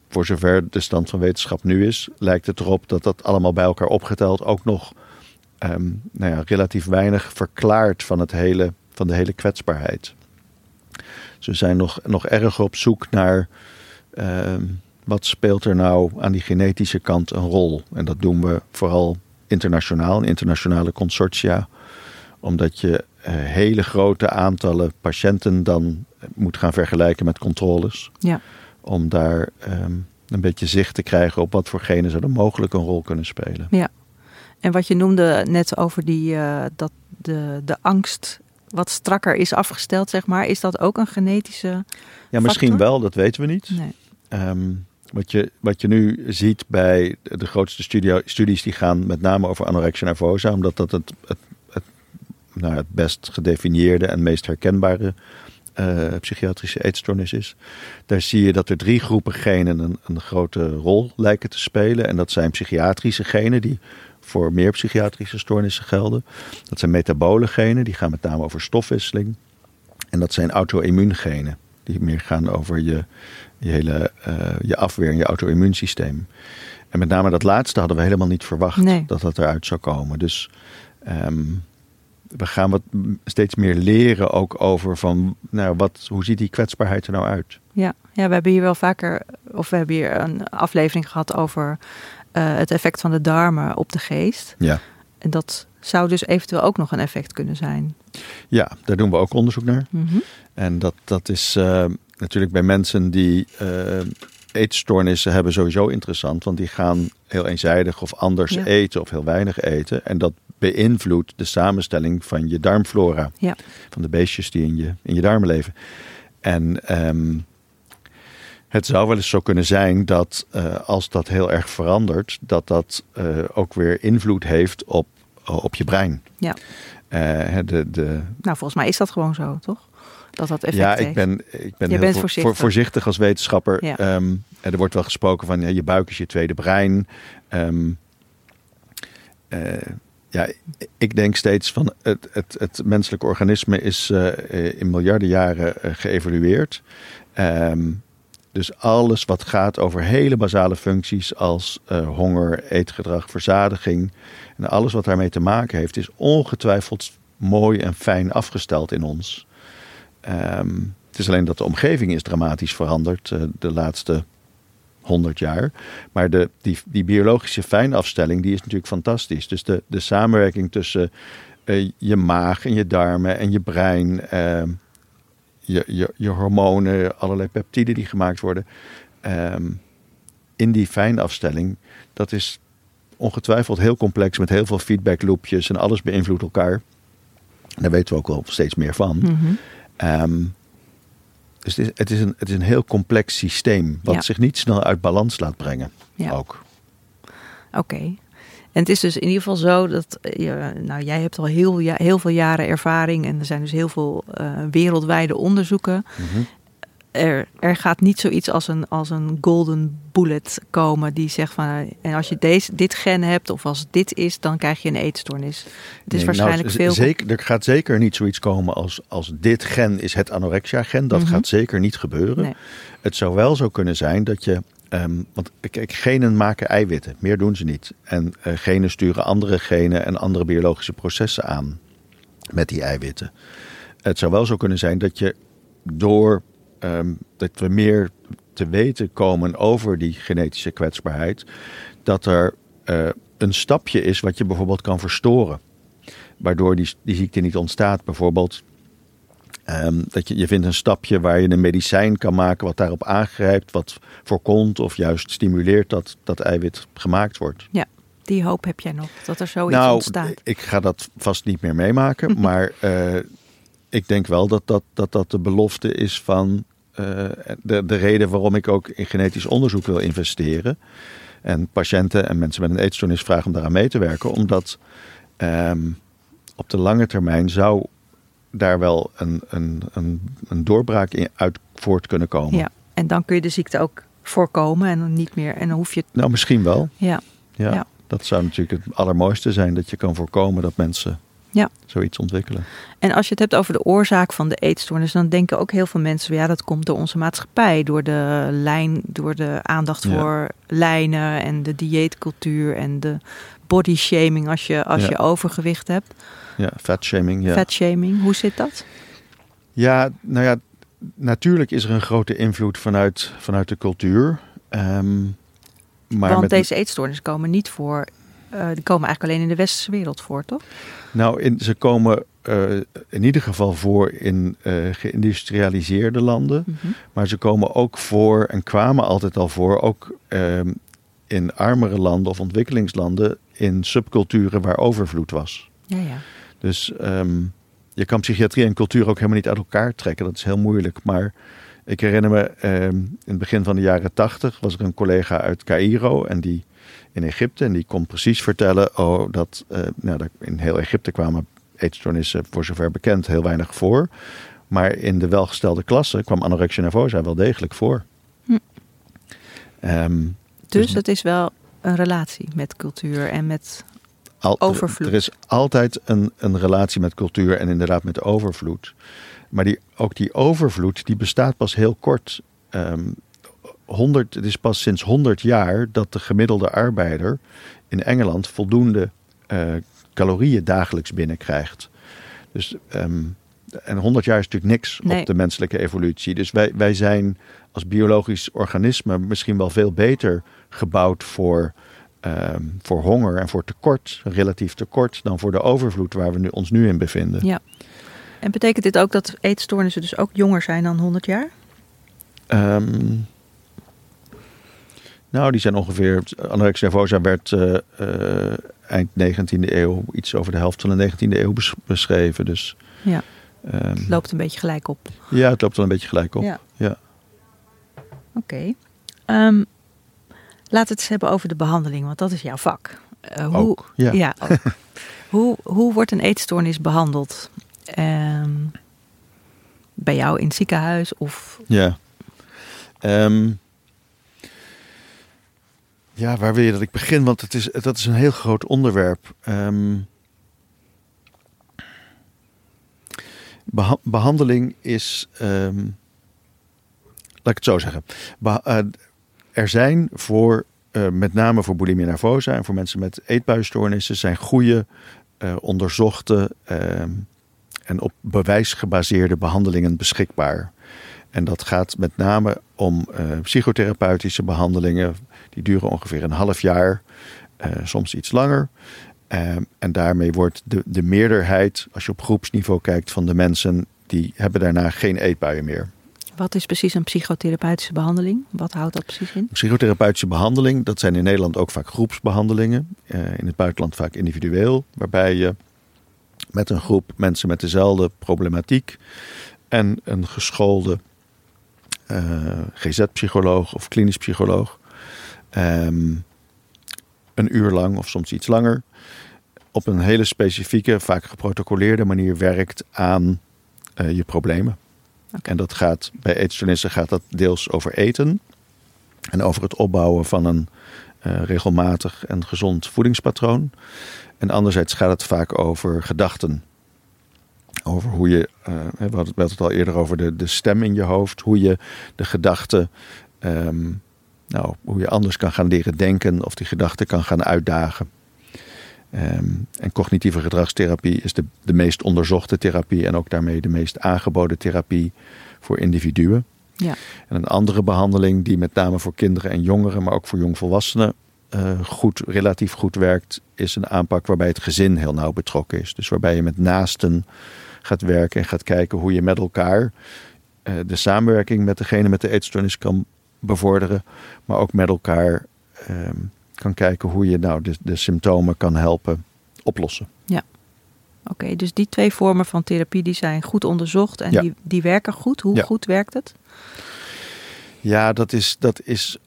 Speaker 2: voor zover de stand van wetenschap nu is, lijkt het erop dat dat allemaal bij elkaar opgeteld ook nog um, nou ja, relatief weinig verklaart van, het hele, van de hele kwetsbaarheid. We zijn nog, nog erg op zoek naar um, wat speelt er nou aan die genetische kant een rol. En dat doen we vooral internationaal, in internationale consortia omdat je uh, hele grote aantallen patiënten dan moet gaan vergelijken met controles.
Speaker 1: Ja.
Speaker 2: Om daar um, een beetje zicht te krijgen op wat voor genen zouden mogelijk een rol kunnen spelen.
Speaker 1: Ja. En wat je noemde net over die, uh, dat de, de angst wat strakker is afgesteld, zeg maar. Is dat ook een genetische
Speaker 2: Ja, misschien
Speaker 1: factor?
Speaker 2: wel, dat weten we niet.
Speaker 1: Nee.
Speaker 2: Um, wat, je, wat je nu ziet bij de grootste studio, studies die gaan met name over anorexia nervosa, omdat dat het, het nou, het best gedefinieerde en meest herkenbare uh, psychiatrische eetstoornis is. Daar zie je dat er drie groepen genen een, een, grote rol lijken te spelen. En dat zijn psychiatrische genen die voor meer psychiatrische stoornissen gelden. Dat zijn metabole genen, die gaan met name over stofwisseling. En dat zijn auto-immuungenen, die meer gaan over je, je hele uh, je afweer en je auto-immuunsysteem. En met name dat laatste hadden we helemaal niet verwacht
Speaker 1: nee.
Speaker 2: dat dat eruit zou komen. Dus um, we gaan wat steeds meer leren ook over van, nou, wat, hoe ziet die kwetsbaarheid er nou uit?
Speaker 1: Ja, ja, we hebben hier wel vaker, of we hebben hier een aflevering gehad over het effect van de darmen op de geest.
Speaker 2: Ja.
Speaker 1: En dat zou dus eventueel ook nog een effect kunnen zijn.
Speaker 2: Ja, daar doen we ook onderzoek naar.
Speaker 1: Mm -hmm.
Speaker 2: En dat, dat is uh, natuurlijk bij mensen die uh, eetstoornissen hebben sowieso interessant, want die gaan heel eenzijdig of anders
Speaker 1: Ja.
Speaker 2: eten of heel weinig eten. En dat beïnvloedt de samenstelling van je darmflora.
Speaker 1: Ja.
Speaker 2: Van de beestjes die in je, in je darmen leven. En um, het zou wel eens zo kunnen zijn dat uh, als dat heel erg verandert, dat dat uh, ook weer invloed heeft op, op je brein.
Speaker 1: Ja.
Speaker 2: Uh, de, de,
Speaker 1: Nou, volgens mij is dat gewoon zo, toch? Dat dat effect
Speaker 2: ja, ik ben, ik ben
Speaker 1: Je
Speaker 2: heel
Speaker 1: voorzichtig.
Speaker 2: voor- voorzichtig als wetenschapper.
Speaker 1: Ja.
Speaker 2: Um, er wordt wel gesproken van ja, je buik is je tweede brein. Um, uh, ja, ik denk steeds van het, het, het menselijke organisme is in miljarden jaren geëvolueerd. Um, dus alles wat gaat over hele basale functies als uh, honger, eetgedrag, verzadiging en alles wat daarmee te maken heeft, is ongetwijfeld mooi en fijn afgesteld in ons. Um, het is alleen dat de omgeving is dramatisch veranderd uh, de laatste 100 jaar. Maar de, die, die biologische fijnafstelling die is natuurlijk fantastisch. Dus de, de samenwerking tussen uh, je maag en je darmen en je brein, uh, je, je, je hormonen, allerlei peptiden die gemaakt worden. Um, in die fijnafstelling, dat is ongetwijfeld heel complex met heel veel feedbackloopjes en alles beïnvloedt elkaar. Daar weten we ook wel steeds meer van.
Speaker 1: Mm -hmm.
Speaker 2: um, dus het is, het, is een, het is een heel complex systeem, wat
Speaker 1: Ja.
Speaker 2: zich niet snel uit balans laat brengen.
Speaker 1: Ja.
Speaker 2: Ook.
Speaker 1: Oké. En het is dus in ieder geval zo dat, eh, nou jij hebt al heel, ja, heel veel jaren ervaring en er zijn dus heel veel uh, wereldwijde onderzoeken.
Speaker 2: Mhm.
Speaker 1: Er, er gaat niet zoiets als een, als een golden bullet komen die zegt van eh, en als je deze, dit gen hebt of als dit is, dan krijg je een eetstoornis. Het is
Speaker 2: Nee,
Speaker 1: waarschijnlijk
Speaker 2: nou,
Speaker 1: veel.
Speaker 2: Zeker, er gaat zeker niet zoiets komen als, als dit gen is het anorexia-gen. Dat
Speaker 1: Mhm.
Speaker 2: gaat zeker niet gebeuren.
Speaker 1: Nee.
Speaker 2: Het zou wel zo kunnen zijn dat je. Um, want genen maken eiwitten, meer doen ze niet. En uh, genen sturen andere genen en andere biologische processen aan met die eiwitten. Het zou wel zo kunnen zijn dat je door um, dat we meer te weten komen over die genetische kwetsbaarheid, dat er uh, een stapje is wat je bijvoorbeeld kan verstoren. Waardoor die, die ziekte niet ontstaat. Bijvoorbeeld Ehm, dat je, je vindt een stapje waar je een medicijn kan maken wat daarop aangrijpt, wat voorkomt of juist stimuleert dat dat eiwit gemaakt wordt.
Speaker 1: Ja, die hoop heb jij nog, dat er zoiets
Speaker 2: nou,
Speaker 1: ontstaat.
Speaker 2: ik ga dat vast niet meer meemaken, maar eh, ik denk wel dat dat, dat dat de belofte is van eh, de, de reden waarom ik ook in genetisch onderzoek wil investeren. En patiënten en mensen met een eetstoornis vragen om daaraan mee te werken, omdat ehm, op de lange termijn zou daar wel een, een, een, een doorbraak in uit voort kunnen komen.
Speaker 1: Ja, en dan kun je de ziekte ook voorkomen en dan niet meer. En dan hoef je.
Speaker 2: Nou, misschien wel.
Speaker 1: Ja.
Speaker 2: Ja,
Speaker 1: Ja.
Speaker 2: Dat zou natuurlijk het allermooiste zijn dat je kan voorkomen dat mensen
Speaker 1: Ja.
Speaker 2: zoiets ontwikkelen.
Speaker 1: En als je het hebt over de oorzaak van de eetstoornis, dan denken ook heel veel mensen: ja, dat komt door onze maatschappij, door de lijn, door de aandacht
Speaker 2: Ja.
Speaker 1: voor lijnen en de dieetcultuur en de body shaming als je, als
Speaker 2: Ja.
Speaker 1: je overgewicht hebt.
Speaker 2: Ja, fatshaming. Ja.
Speaker 1: Fat shaming, hoe zit dat?
Speaker 2: ja, nou ja, natuurlijk is er een grote invloed vanuit, vanuit de cultuur. Ehm, maar
Speaker 1: Want
Speaker 2: met,
Speaker 1: deze eetstoornissen komen niet voor, eh, die komen eigenlijk alleen in de westerse wereld voor, toch?
Speaker 2: Nou, in, ze komen eh, in ieder geval voor in eh, geïndustrialiseerde landen.
Speaker 1: Mhm.
Speaker 2: Maar ze komen ook voor en kwamen altijd al voor, ook ehm, in armere landen of ontwikkelingslanden, in subculturen waar overvloed was.
Speaker 1: Ja, ja.
Speaker 2: Dus ehm, je kan psychiatrie en cultuur ook helemaal niet uit elkaar trekken. Dat is heel moeilijk. Maar ik herinner me, ehm, in het begin van de jaren tachtig was er een collega uit Cairo en die in Egypte. En die kon precies vertellen oh, dat eh, nou, in heel Egypte kwamen eetstoornissen, voor zover bekend, heel weinig voor. Maar in de welgestelde klasse kwam anorexia nervosa wel degelijk voor.
Speaker 1: Hm.
Speaker 2: Ehm,
Speaker 1: Dus
Speaker 2: Dus-
Speaker 1: het is wel een relatie met cultuur en met.
Speaker 2: Al-
Speaker 1: Overvloed.
Speaker 2: Er is altijd een, een relatie met cultuur en inderdaad met overvloed. Maar die, ook die overvloed die bestaat pas heel kort. Ehm 100, het is pas sinds 100 jaar dat de gemiddelde arbeider in Engeland voldoende eh, calorieën dagelijks binnenkrijgt. Dus, ehm, en 100 jaar is natuurlijk niks
Speaker 1: Nee.
Speaker 2: op de menselijke evolutie. Dus wij, wij zijn als biologisch organisme misschien wel veel beter gebouwd voor, ehm, voor honger en voor tekort, relatief tekort, dan voor de overvloed waar we nu, ons nu in bevinden.
Speaker 1: Ja. En betekent dit ook dat eetstoornissen dus ook jonger zijn dan 100 jaar?
Speaker 2: Ehm, nou, die zijn ongeveer. Anorexia nervosa werd eh, eh, eind 19e eeuw, iets over de helft van de 19e eeuw bes- beschreven. Dus
Speaker 1: Ja.
Speaker 2: ehm,
Speaker 1: Het loopt een beetje gelijk op.
Speaker 2: ja, het loopt wel een beetje gelijk op.
Speaker 1: Ja.
Speaker 2: Ja.
Speaker 1: Oké. Ehm, laten we het eens hebben over de behandeling, want dat is jouw vak. Eh, hoe,
Speaker 2: Ook, ja.
Speaker 1: ook. hoe, hoe wordt een eetstoornis behandeld? Ehm, bij jou in het ziekenhuis of
Speaker 2: Ja. Ehm, ja, waar wil je dat ik begin? Want het is, dat is een heel groot onderwerp. Ehm, beha- behandeling is. laat ik het zo zeggen. Beha- eh, er zijn voor, eh, met name voor bulimia nervosa en voor mensen met eetbuisstoornissen, zijn goede, eh, onderzochte ehm, en op bewijs gebaseerde behandelingen beschikbaar. En dat gaat met name om eh, psychotherapeutische behandelingen. Die duren ongeveer een half jaar, soms iets langer. Ehm, en daarmee wordt de, de meerderheid, als je op groepsniveau kijkt, van de mensen, die hebben daarna geen eetbuien meer.
Speaker 1: Wat is precies een psychotherapeutische behandeling? Wat houdt dat precies in?
Speaker 2: Psychotherapeutische behandeling, dat zijn in Nederland ook vaak groepsbehandelingen. eh, in het buitenland vaak individueel, waarbij je met een groep mensen met dezelfde problematiek en een geschoolde eh, GZ-psycholoog of klinisch psycholoog ehm, een uur lang of soms iets langer op een hele specifieke, vaak geprotocoleerde manier werkt aan eh, je problemen. En dat gaat bij eetstoornissen gaat dat deels over eten en over het opbouwen van een eh, regelmatig en gezond voedingspatroon. En anderzijds gaat het vaak over gedachten. Over hoe je, eh, we hadden het- we hadden het al eerder over de, de stem in je hoofd, hoe je de gedachten, ehm, nou, hoe je anders kan gaan leren denken of die gedachten kan gaan uitdagen. Ehm, en cognitieve gedragstherapie is de, de meest onderzochte therapie en ook daarmee de meest aangeboden therapie voor individuen.
Speaker 1: Ja.
Speaker 2: En een andere behandeling die met name voor kinderen en jongeren, maar ook voor jongvolwassenen eh, goed, relatief goed werkt, is een aanpak waarbij het gezin heel nauw betrokken is. Dus waarbij je met naasten gaat werken en gaat kijken hoe je met elkaar eh, de samenwerking met degene met de eetstoornis kan bevorderen, maar ook met elkaar ehm, kan kijken hoe je nou de, de symptomen kan helpen oplossen.
Speaker 1: Ja. Oké, dus die twee vormen van therapie die zijn goed onderzocht en
Speaker 2: Ja.
Speaker 1: die, die werken goed. Hoe
Speaker 2: Ja.
Speaker 1: goed werkt het?
Speaker 2: Ja, dat is, dat is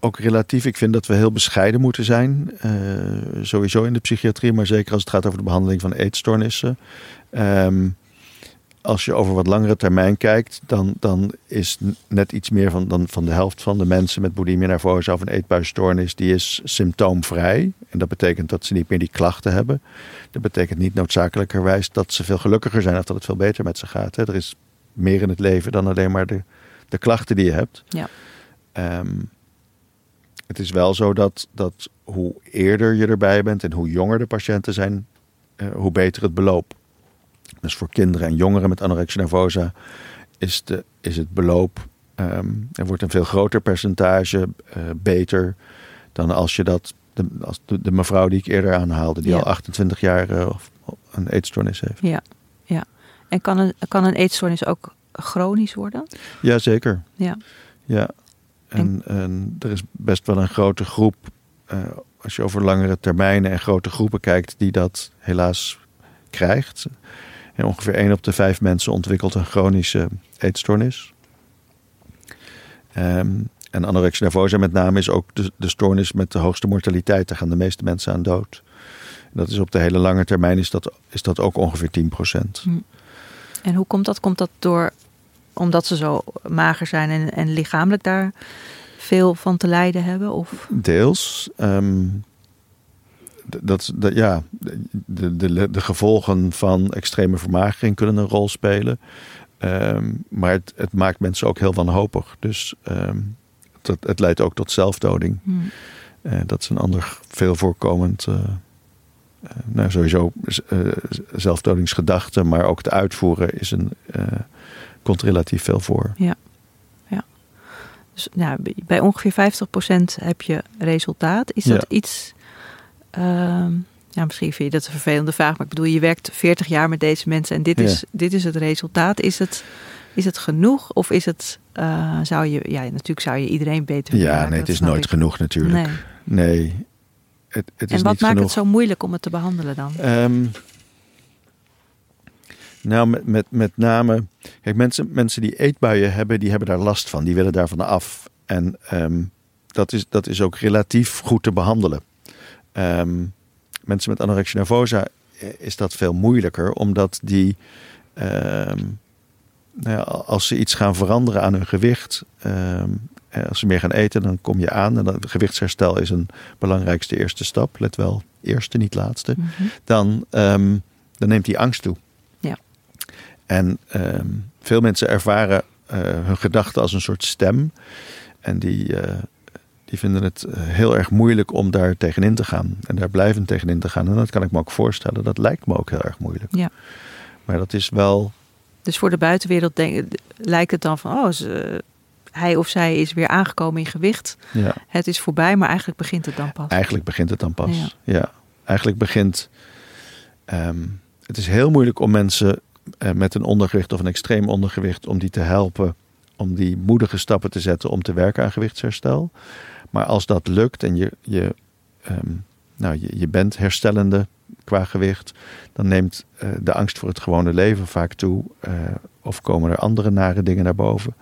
Speaker 2: ook relatief. Ik vind dat we heel bescheiden moeten zijn. eh, sowieso in de psychiatrie, maar zeker als het gaat over de behandeling van eetstoornissen. Ehm, als je over wat langere termijn kijkt, dan, dan is net iets meer van, dan, van de helft van de mensen met bulimia nervosa of een eetbuisstoornis, die is symptoomvrij. En dat betekent dat ze niet meer die klachten hebben. Dat betekent niet noodzakelijkerwijs dat ze veel gelukkiger zijn of dat het veel beter met ze gaat. Hè. Er is meer in het leven dan alleen maar de, de klachten die je hebt.
Speaker 1: Ja.
Speaker 2: Ehm, het is wel zo dat, dat hoe eerder je erbij bent en hoe jonger de patiënten zijn, eh, hoe beter het beloop. Dus voor kinderen en jongeren met anorexia nervosa is, de, is het beloop, ehm, er wordt een veel groter percentage eh, beter dan als je dat, de, als de, de mevrouw die ik eerder aanhaalde, die
Speaker 1: Ja.
Speaker 2: al 28 jaar eh, of- een eetstoornis heeft.
Speaker 1: Ja, ja. En kan een, kan een eetstoornis ook chronisch worden?
Speaker 2: Jazeker.
Speaker 1: Ja.
Speaker 2: Ja, en, en er is best wel een grote groep, eh, als je over langere termijnen en grote groepen kijkt, die dat helaas krijgt. En ongeveer 1 op de 5 mensen ontwikkelt een chronische eetstoornis. Ehm, en anorexia nervosa met name is ook de, de stoornis met de hoogste mortaliteit. Daar gaan de meeste mensen aan dood. En dat is op de hele lange termijn is dat, is dat ook ongeveer 10 procent.
Speaker 1: En hoe komt dat? Komt dat door omdat ze zo mager zijn en, en lichamelijk daar veel van te lijden hebben? Of
Speaker 2: Deels. d- dat, dat, ja, de, de, de gevolgen van extreme vermagering kunnen een rol spelen. Ehm, maar het, het maakt mensen ook heel wanhopig. Dus ehm, dat, het leidt ook tot zelfdoding.
Speaker 1: hm,
Speaker 2: Eh, dat is een ander veel voorkomend, eh, eh, nou sowieso zelfdodingsgedachte, maar ook het uitvoeren is een, komt relatief veel voor.
Speaker 1: dus, ja, bij ongeveer 50% heb je resultaat. Is dat
Speaker 2: Ja.
Speaker 1: iets... ehm, ja, misschien vind je dat een vervelende vraag, maar ik bedoel, je werkt 40 jaar met deze mensen en dit,
Speaker 2: Ja.
Speaker 1: is, dit is het resultaat. Is het, is het genoeg of is het, eh, zou je, ja, natuurlijk zou je iedereen beter willen
Speaker 2: Ja,
Speaker 1: maken,
Speaker 2: nee, het is nooit
Speaker 1: ik.
Speaker 2: genoeg natuurlijk.
Speaker 1: Nee.
Speaker 2: Nee, het, het is
Speaker 1: En wat
Speaker 2: niet
Speaker 1: maakt
Speaker 2: genoeg.
Speaker 1: het zo moeilijk om het te behandelen dan?
Speaker 2: Ehm, nou, met, met, met name. Kijk, mensen, mensen die eetbuien hebben, die hebben daar last van. Die willen daarvan af. En ehm, dat, is, dat is ook relatief goed te behandelen. Ehm, mensen met anorexia nervosa eh, is dat veel moeilijker, omdat die. ehm, nou ja, als ze iets gaan veranderen aan hun gewicht. ehm, eh, als ze meer gaan eten, dan kom je aan. En dan, gewichtsherstel is een belangrijkste eerste stap. Let wel, eerste, niet laatste
Speaker 1: Mhm.
Speaker 2: dan, dan neemt die angst toe.
Speaker 1: Ja.
Speaker 2: En veel mensen ervaren eh, hun gedachten als een soort stem. En die, die vinden het eh, heel erg moeilijk om daar tegenin te gaan. En daar blijvend tegenin te gaan. En dat kan ik me ook voorstellen. Dat lijkt me ook heel erg moeilijk.
Speaker 1: Ja.
Speaker 2: Maar dat is wel...
Speaker 1: Dus voor de buitenwereld denk, lijkt het dan van, oh, ze- hij of zij is weer aangekomen in gewicht.
Speaker 2: Ja,
Speaker 1: Het is voorbij, maar eigenlijk begint het dan pas.
Speaker 2: eigenlijk begint het dan pas.
Speaker 1: Ja.
Speaker 2: Ja, eigenlijk begint... ehm, het is heel moeilijk om mensen eh, met een ondergewicht of een extreem ondergewicht... om die te helpen om die moedige stappen te zetten om te werken aan gewichtsherstel. Maar als dat lukt en je, je, ehm, nou, je, je bent herstellende qua gewicht, dan neemt eh, de angst voor het gewone leven vaak toe. eh, of komen er andere nare dingen naar boven.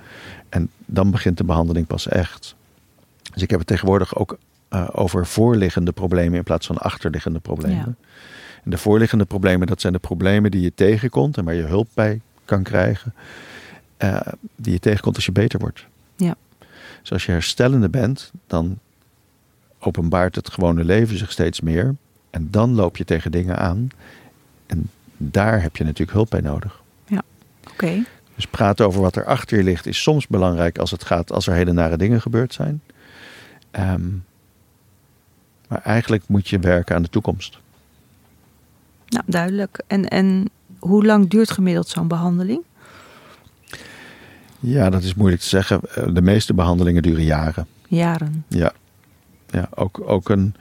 Speaker 2: En dan begint de behandeling pas echt. Dus ik heb het tegenwoordig ook eh, over voorliggende problemen in plaats van achterliggende problemen. En de voorliggende problemen, dat zijn de problemen die je tegenkomt en waar je hulp bij kan krijgen. die je tegenkomt als je beter wordt.
Speaker 1: Ja.
Speaker 2: Dus als je herstellende bent, dan openbaart het gewone leven zich steeds meer. En dan loop je tegen dingen aan. En daar heb je natuurlijk hulp bij nodig.
Speaker 1: Oké,
Speaker 2: Dus praten over wat er achter je ligt is soms belangrijk als het gaat als er hele nare dingen gebeurd zijn. Ehm, maar eigenlijk moet je werken aan de toekomst.
Speaker 1: nou duidelijk. En, en hoe lang duurt gemiddeld zo'n behandeling?
Speaker 2: Ja, dat is moeilijk te zeggen. Eh, De meeste behandelingen duren jaren.
Speaker 1: Jaren.
Speaker 2: Ja, ja ook, ook een,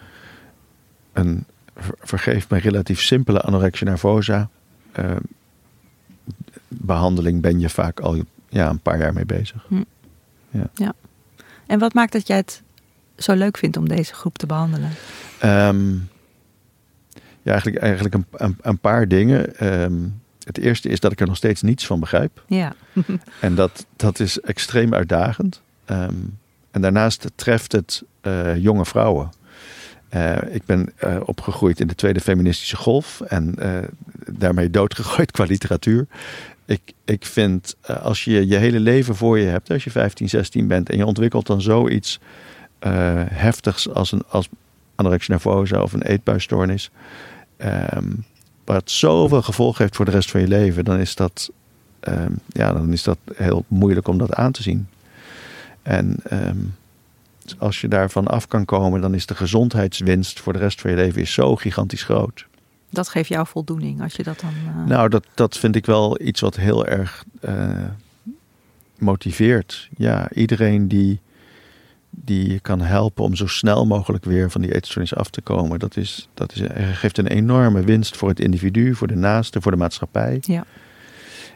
Speaker 2: een ver- vergeef me relatief simpele anorexia nervosa. eh, behandeling ben je vaak al ja, een paar jaar mee bezig.
Speaker 1: En wat maakt dat jij het zo leuk vindt om deze groep te behandelen?
Speaker 2: Ehm, ja, eigenlijk, eigenlijk een, een, een paar dingen. Ehm, het eerste is dat ik er nog steeds niets van begrijp.
Speaker 1: Ja.
Speaker 2: En dat, dat is extreem uitdagend. Ehm, en daarnaast treft het eh, jonge vrouwen. Eh, ik ben eh, opgegroeid in de tweede feministische golf en daarmee doodgegooid qua literatuur. Ik, ik vind als je je hele leven voor je hebt, als je 15, 16 bent en je ontwikkelt dan zoiets heftigs als, een, als anorexia nervosa of een eetbuisstoornis, um, wat zoveel gevolgen heeft voor de rest van je leven, dan is dat, ehm, ja, dan is dat heel moeilijk om dat aan te zien. En ehm, als je daarvan af kan komen, dan is de gezondheidswinst voor de rest van je leven is zo gigantisch groot.
Speaker 1: Dat geeft jou voldoening als je dat dan. Uh...
Speaker 2: Nou, dat, dat vind ik wel iets wat heel erg uh, motiveert. Ja, iedereen die, die je kan helpen om zo snel mogelijk weer van die eetstoornis af te komen, dat, is, dat is, geeft een enorme winst voor het individu, voor de naaste, voor de maatschappij.
Speaker 1: Ja.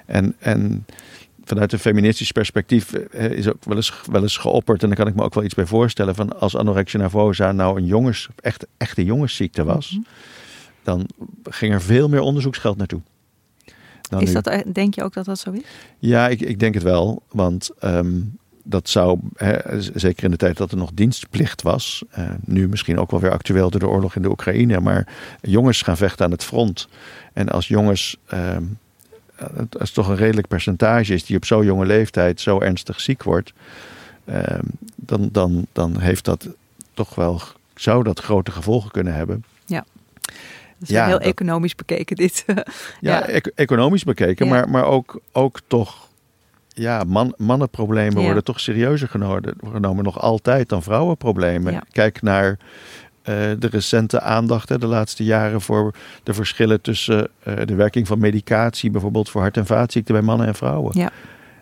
Speaker 2: En, en vanuit een feministisch perspectief eh, is ook wel eens, wel eens geopperd. En daar kan ik me ook wel iets bij voorstellen. Van als anorexia nervosa nou een jongens, echt, echte jongensziekte was. Mhm. Dan ging er veel meer onderzoeksgeld naartoe.
Speaker 1: is dat, eh, denk je ook dat dat zo is?
Speaker 2: Ja, ik, ik denk het wel. Want ehm, dat zou, hè, zeker in de tijd dat er nog dienstplicht was. Uh, nu misschien ook wel weer actueel door de oorlog in de Oekraïne. Maar jongens gaan vechten aan het front. En als jongens ehm, als toch een redelijk percentage is die op zo'n jonge leeftijd zo ernstig ziek wordt, ehm, dan, dan, dan heeft dat toch wel, zou dat grote gevolgen kunnen hebben.
Speaker 1: Ja. Dat is ja, heel economisch bekeken dit.
Speaker 2: ja, ja. economisch bekeken, maar, maar ook, ook toch ja, man, mannenproblemen worden toch serieuzer genomen, genomen nog altijd dan vrouwenproblemen. Kijk naar uh, de recente aandacht hè, de laatste jaren voor de verschillen tussen uh, de werking van medicatie, bijvoorbeeld voor hart- en vaatziekten bij mannen en vrouwen.
Speaker 1: Ja.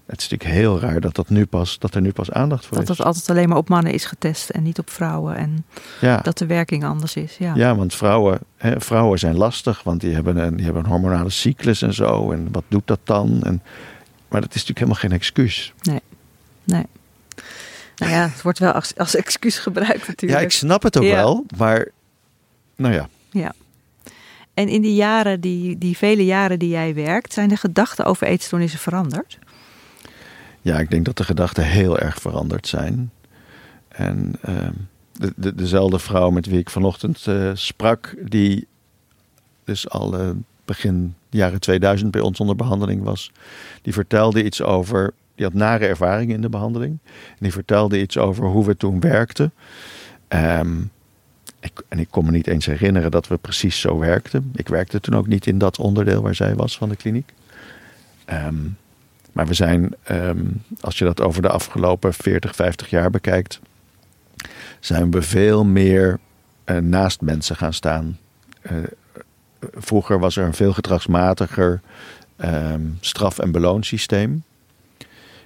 Speaker 2: Het is natuurlijk heel raar dat, dat, nu pas, dat er nu pas aandacht voor
Speaker 1: dat is.
Speaker 2: Dat
Speaker 1: het altijd alleen maar op mannen is getest en niet op vrouwen. En ja. dat de werking anders is. Ja,
Speaker 2: ja want vrouwen, hè, vrouwen zijn lastig, want die hebben, een, die hebben een hormonale cyclus en zo. En wat doet dat dan? En, maar dat is natuurlijk helemaal geen excuus.
Speaker 1: Nee, nee. Nou ja, het wordt wel als, als excuus gebruikt natuurlijk.
Speaker 2: Ja, ik snap het ook wel, maar nou ja.
Speaker 1: Ja. En in die jaren, die, die vele jaren die jij werkt, zijn de gedachten over eetstoornissen veranderd?
Speaker 2: Ja, ik denk dat de gedachten heel erg veranderd zijn. En ehm, de, de, dezelfde vrouw met wie ik vanochtend uh, sprak, die dus al uh, begin jaren 2000 bij ons onder behandeling was, die vertelde iets over die had nare ervaringen in de behandeling. En die vertelde iets over hoe we toen werkten. Ehm, ik, en ik kon me niet eens herinneren dat we precies zo werkten. Ik werkte toen ook niet in dat onderdeel waar zij was van de kliniek. Ehm, maar we zijn, ehm, als je dat over de afgelopen 40, 50 jaar bekijkt, zijn we veel meer uh, naast mensen gaan staan. Uh, vroeger was er een veel gedragsmatiger straf- en beloonsysteem.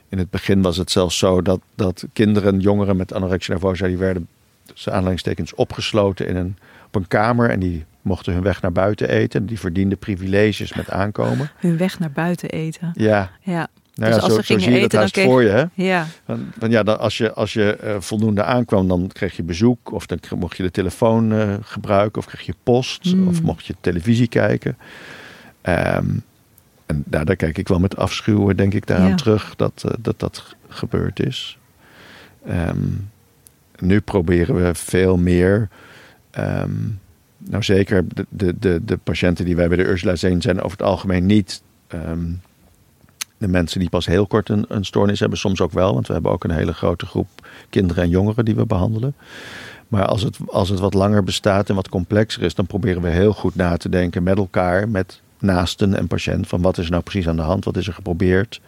Speaker 2: In het begin was het zelfs zo dat, dat kinderen, jongeren met anorexia nervosa, die werden tussen aanleidingstekens opgesloten in een, op een kamer en die mochten hun weg naar buiten eten. Die verdienden privileges met aankomen.
Speaker 1: Hun weg naar buiten eten.
Speaker 2: Ja.
Speaker 1: ja.
Speaker 2: Nou ja, dus als zo, ze gingen zie je eten, dat kreeg... voor je. Hè?
Speaker 1: Ja.
Speaker 2: Van, van ja, dan, als je, als je uh, voldoende aankwam, dan kreeg je bezoek. Of dan mocht je de telefoon uh, gebruiken. Of kreeg je post. Mm. Of mocht je televisie kijken. Um, en daar, daar kijk ik wel met afschuwen, denk ik, daaraan terug dat, uh, dat dat gebeurd is. Um, nu proberen we veel meer. Um, nou, zeker de, de, de, de, patiënten die wij bij de Ursula zien, zijn over het algemeen niet. De mensen die pas heel kort een, een stoornis hebben, soms ook wel, want we hebben ook een hele grote groep kinderen en jongeren die we behandelen. Maar als het, als het wat langer bestaat en wat complexer is, dan proberen we heel goed na te denken met elkaar, met naasten en patiënt van wat is er nou precies aan de hand, wat is er geprobeerd,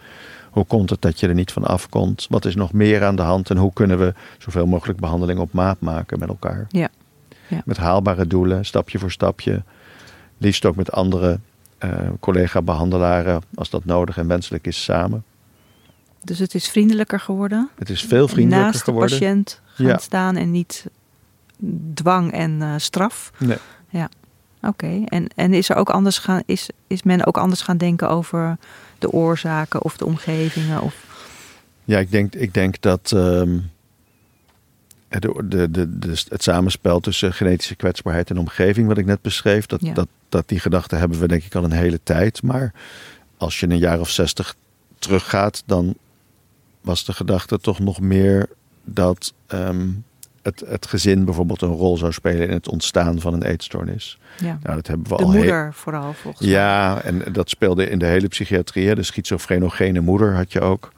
Speaker 2: hoe komt het dat je er niet van afkomt, wat is nog meer aan de hand en hoe kunnen we zoveel mogelijk behandeling op maat maken met elkaar.
Speaker 1: Ja. ja.
Speaker 2: Met haalbare doelen, stapje voor stapje, liefst ook met andere collega-behandelaren als dat nodig en wenselijk is samen.
Speaker 1: Dus het is vriendelijker geworden?
Speaker 2: Het is veel vriendelijker
Speaker 1: Naast
Speaker 2: geworden.
Speaker 1: Naast de patiënt gaan staan en niet dwang en uh, straf.
Speaker 2: Nee.
Speaker 1: Ja. Oké, en, en is, er ook anders gaan, is, is men ook anders gaan denken over de oorzaken of de omgevingen? Of...
Speaker 2: Ja, ik denk, ik denk dat ehm, de, de, de, de, het samenspel tussen genetische kwetsbaarheid en omgeving, wat ik net beschreef, dat,
Speaker 1: Ja.
Speaker 2: dat, dat die gedachte hebben we denk ik al een hele tijd. Maar als je een jaar of zestig teruggaat, dan was de gedachte toch nog meer dat ehm, het, het gezin bijvoorbeeld een rol zou spelen in het ontstaan van een eetstoornis.
Speaker 1: Ja.
Speaker 2: Nou, dat hebben we
Speaker 1: De
Speaker 2: al heel-
Speaker 1: moeder vooral volgens mij.
Speaker 2: Ja, en dat speelde in de hele psychiatrie. De schizofrenogene moeder had je ook.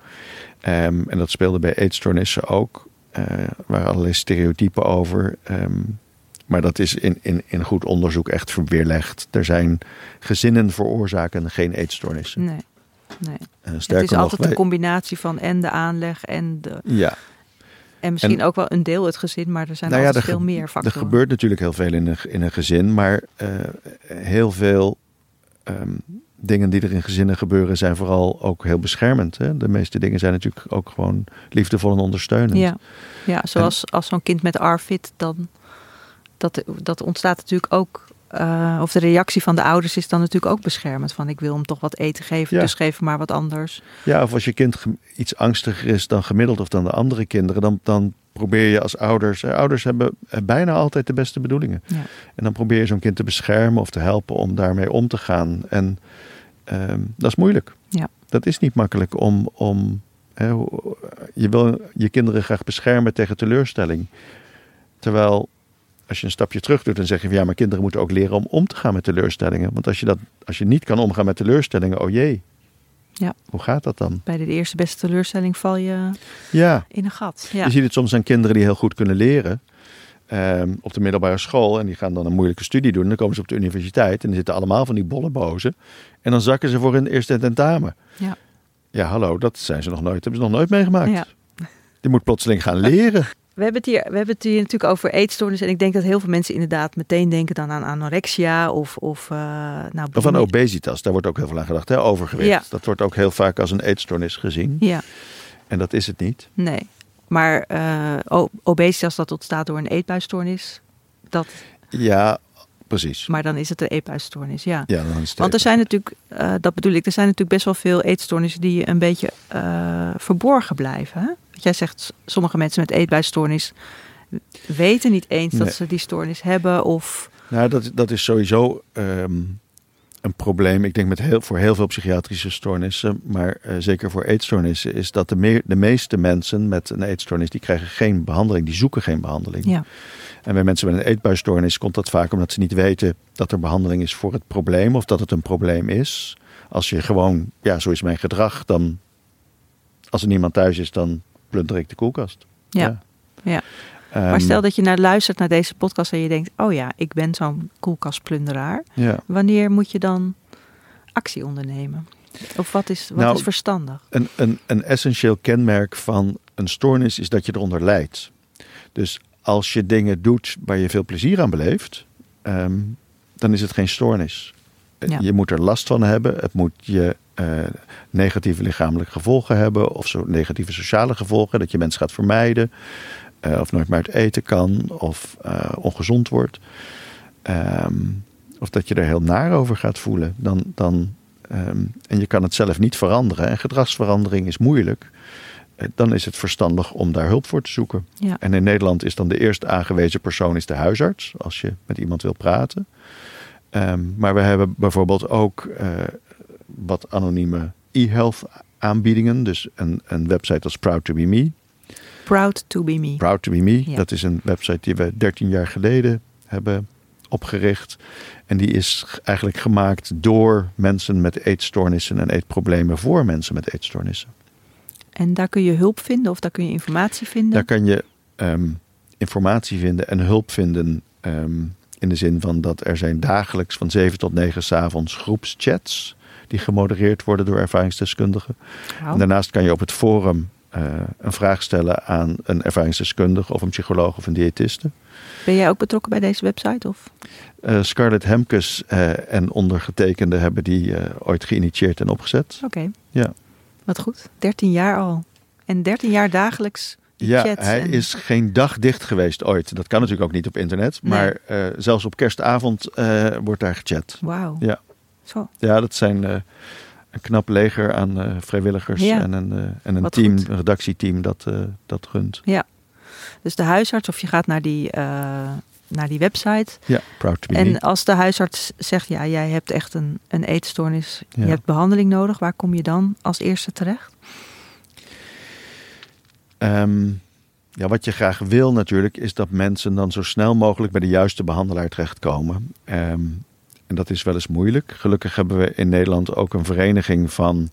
Speaker 2: Ehm, en dat speelde bij eetstoornissen ook. Eh, Er waren allerlei stereotypen over. Ehm, maar dat is in, in, in goed onderzoek echt weerlegd. Er zijn gezinnen veroorzaken geen eetstoornissen.
Speaker 1: Nee, nee.
Speaker 2: Eh,
Speaker 1: Het is
Speaker 2: nog,
Speaker 1: altijd
Speaker 2: wij-
Speaker 1: een combinatie van en de aanleg en, de,
Speaker 2: Ja,
Speaker 1: en misschien
Speaker 2: En-
Speaker 1: ook wel een deel het gezin, maar er zijn
Speaker 2: Nou ja, er
Speaker 1: veel meer
Speaker 2: er
Speaker 1: factoren.
Speaker 2: gebeurt natuurlijk heel veel in een, in een gezin. Maar eh, heel veel ehm, dingen die er in gezinnen gebeuren zijn vooral ook heel beschermend. Hè? De meeste dingen zijn natuurlijk ook gewoon liefdevol en ondersteunend.
Speaker 1: Ja, ja zoals als zo'n kind met ARFID, dan dat, dat ontstaat natuurlijk ook. eh, of de reactie van de ouders is dan natuurlijk ook beschermend. Van ik wil hem toch wat eten geven,
Speaker 2: Ja.
Speaker 1: dus geef hem maar wat anders.
Speaker 2: Ja, of als je kind iets angstiger is dan gemiddeld of dan de andere kinderen, dan, dan probeer je als ouders. eh, Ouders hebben eh, bijna altijd de beste bedoelingen.
Speaker 1: Ja.
Speaker 2: En dan probeer je zo'n kind te beschermen of te helpen om daarmee om te gaan. En ehm, dat is moeilijk.
Speaker 1: Ja.
Speaker 2: Dat is niet makkelijk om. om je wil je kinderen graag beschermen tegen teleurstelling. Terwijl als je een stapje terug doet, dan zeg je van ja, maar kinderen moeten ook leren om om te gaan met teleurstellingen. Want als je, dat, als je niet kan omgaan met teleurstellingen, oh jee.
Speaker 1: Ja.
Speaker 2: Hoe gaat dat dan?
Speaker 1: Bij de eerste beste teleurstelling val je
Speaker 2: Ja,
Speaker 1: in een gat. Ja,
Speaker 2: je ziet het soms aan kinderen die heel goed kunnen leren. ehm, op de middelbare school. En die gaan dan een moeilijke studie doen. En dan komen ze op de universiteit. En dan zitten allemaal van die bollebozen. En dan zakken ze voor hun eerste tentamen.
Speaker 1: Ja.
Speaker 2: Ja, hallo, dat zijn ze nog nooit. Hebben ze nog nooit meegemaakt.
Speaker 1: Ja.
Speaker 2: Die moet plotseling gaan leren.
Speaker 1: We hebben, het hier, we hebben het hier natuurlijk over eetstoornissen. En ik denk dat heel veel mensen inderdaad meteen denken dan aan anorexia of... Of, eh nou,
Speaker 2: Of aan
Speaker 1: bulimie.
Speaker 2: obesitas, daar wordt ook heel veel aan gedacht. Hè? Overgewicht.
Speaker 1: Ja.
Speaker 2: Dat wordt ook heel vaak als een eetstoornis gezien.
Speaker 1: Ja,
Speaker 2: En dat is het niet.
Speaker 1: nee. Maar eh, obesitas dat ontstaat door een eetbuisstoornis. Dat,
Speaker 2: Ja, precies.
Speaker 1: maar dan is het een eetbuisstoornis, ja.
Speaker 2: Ja, dan is het
Speaker 1: Want er zijn natuurlijk, eh, dat bedoel ik, er zijn natuurlijk best wel veel eetstoornissen die een beetje eh, verborgen blijven. Hè? Want jij zegt, sommige mensen met eetbuisstoornis weten niet eens dat ze die stoornis hebben. Of
Speaker 2: Nou, dat, dat is sowieso ehm, een probleem. Ik denk met heel, voor heel veel psychiatrische stoornissen, maar eh, zeker voor eetstoornissen, is dat de, meer, de meeste mensen met een eetstoornis, die krijgen geen behandeling, die zoeken geen behandeling.
Speaker 1: ja,
Speaker 2: En bij mensen met een eetbuisstoornis komt dat vaak omdat ze niet weten dat er behandeling is voor het probleem of dat het een probleem is. Als je gewoon, ja, zo is mijn gedrag, dan als er niemand thuis is, dan plunder ik de koelkast.
Speaker 1: ja. ja.
Speaker 2: Ehm,
Speaker 1: maar stel dat je naar luistert naar deze podcast en je denkt, oh ja, ik ben zo'n koelkastplunderaar.
Speaker 2: ja.
Speaker 1: Wanneer moet je dan actie ondernemen? Of wat is, wat
Speaker 2: Nou,
Speaker 1: is verstandig?
Speaker 2: Een, een, een essentieel kenmerk van een stoornis is dat je eronder lijdt. Dus als je dingen doet waar je veel plezier aan beleeft, ehm, dan is het geen stoornis.
Speaker 1: Ja.
Speaker 2: Je moet er last van hebben. Het moet je eh, negatieve lichamelijke gevolgen hebben of zo negatieve sociale gevolgen, dat je mensen gaat vermijden eh, of nooit meer uit eten kan of eh, ongezond wordt. Ehm, of dat je er heel naar over gaat voelen. Dan, dan, ehm, en je kan het zelf niet veranderen. En gedragsverandering is moeilijk. Dan is het verstandig om daar hulp voor te zoeken.
Speaker 1: Ja.
Speaker 2: En in Nederland is dan de eerste aangewezen persoon is de huisarts. Als je met iemand wil praten. Ehm, maar we hebben bijvoorbeeld ook eh, wat anonieme e-health aanbiedingen. Dus een, een website als Proud to be Me.
Speaker 1: Proud to be me.
Speaker 2: Proud to be Me.
Speaker 1: Ja.
Speaker 2: Dat is een website die we 13 jaar geleden hebben opgericht. En die is eigenlijk gemaakt door mensen met eetstoornissen en eetproblemen voor mensen met eetstoornissen.
Speaker 1: En daar kun je hulp vinden of daar kun je informatie vinden.
Speaker 2: Daar kan je ehm, informatie vinden en hulp vinden. ehm, in de zin van dat er zijn dagelijks van 7 tot 9 s avonds groepschats. Die gemodereerd worden door ervaringsdeskundigen. En daarnaast kan je op het forum eh, een vraag stellen aan een ervaringsdeskundige of een psycholoog of een diëtiste.
Speaker 1: Ben jij ook betrokken bij deze website? Of?
Speaker 2: Eh, Scarlett Hemkes eh, en ondergetekende hebben die ooit geïnitieerd en opgezet.
Speaker 1: Oké,
Speaker 2: Ja.
Speaker 1: Wat goed. 13 jaar al. En 13 jaar dagelijks
Speaker 2: Ja,
Speaker 1: chats
Speaker 2: hij
Speaker 1: en-
Speaker 2: is geen dag dicht geweest ooit. Dat kan natuurlijk ook niet op internet.
Speaker 1: Nee.
Speaker 2: Maar eh, zelfs op kerstavond eh, wordt daar gechat.
Speaker 1: Wauw.
Speaker 2: Ja.
Speaker 1: Zo.
Speaker 2: Ja, dat zijn eh, een knap leger aan vrijwilligers
Speaker 1: Ja.
Speaker 2: en een, en een
Speaker 1: Wat
Speaker 2: team,
Speaker 1: goed.
Speaker 2: een redactieteam dat, dat runt.
Speaker 1: Dus de huisarts, of je gaat naar die, naar die website.
Speaker 2: Ja, proud to be
Speaker 1: En als de huisarts zegt, ja, jij hebt echt een, een eetstoornis,
Speaker 2: Ja.
Speaker 1: je hebt behandeling nodig, waar kom je dan als eerste terecht?
Speaker 2: Ehm, ja, wat je graag wil natuurlijk is dat mensen dan zo snel mogelijk bij de juiste behandelaar terechtkomen. Ehm, en dat is wel eens moeilijk. Gelukkig hebben we in Nederland ook een vereniging van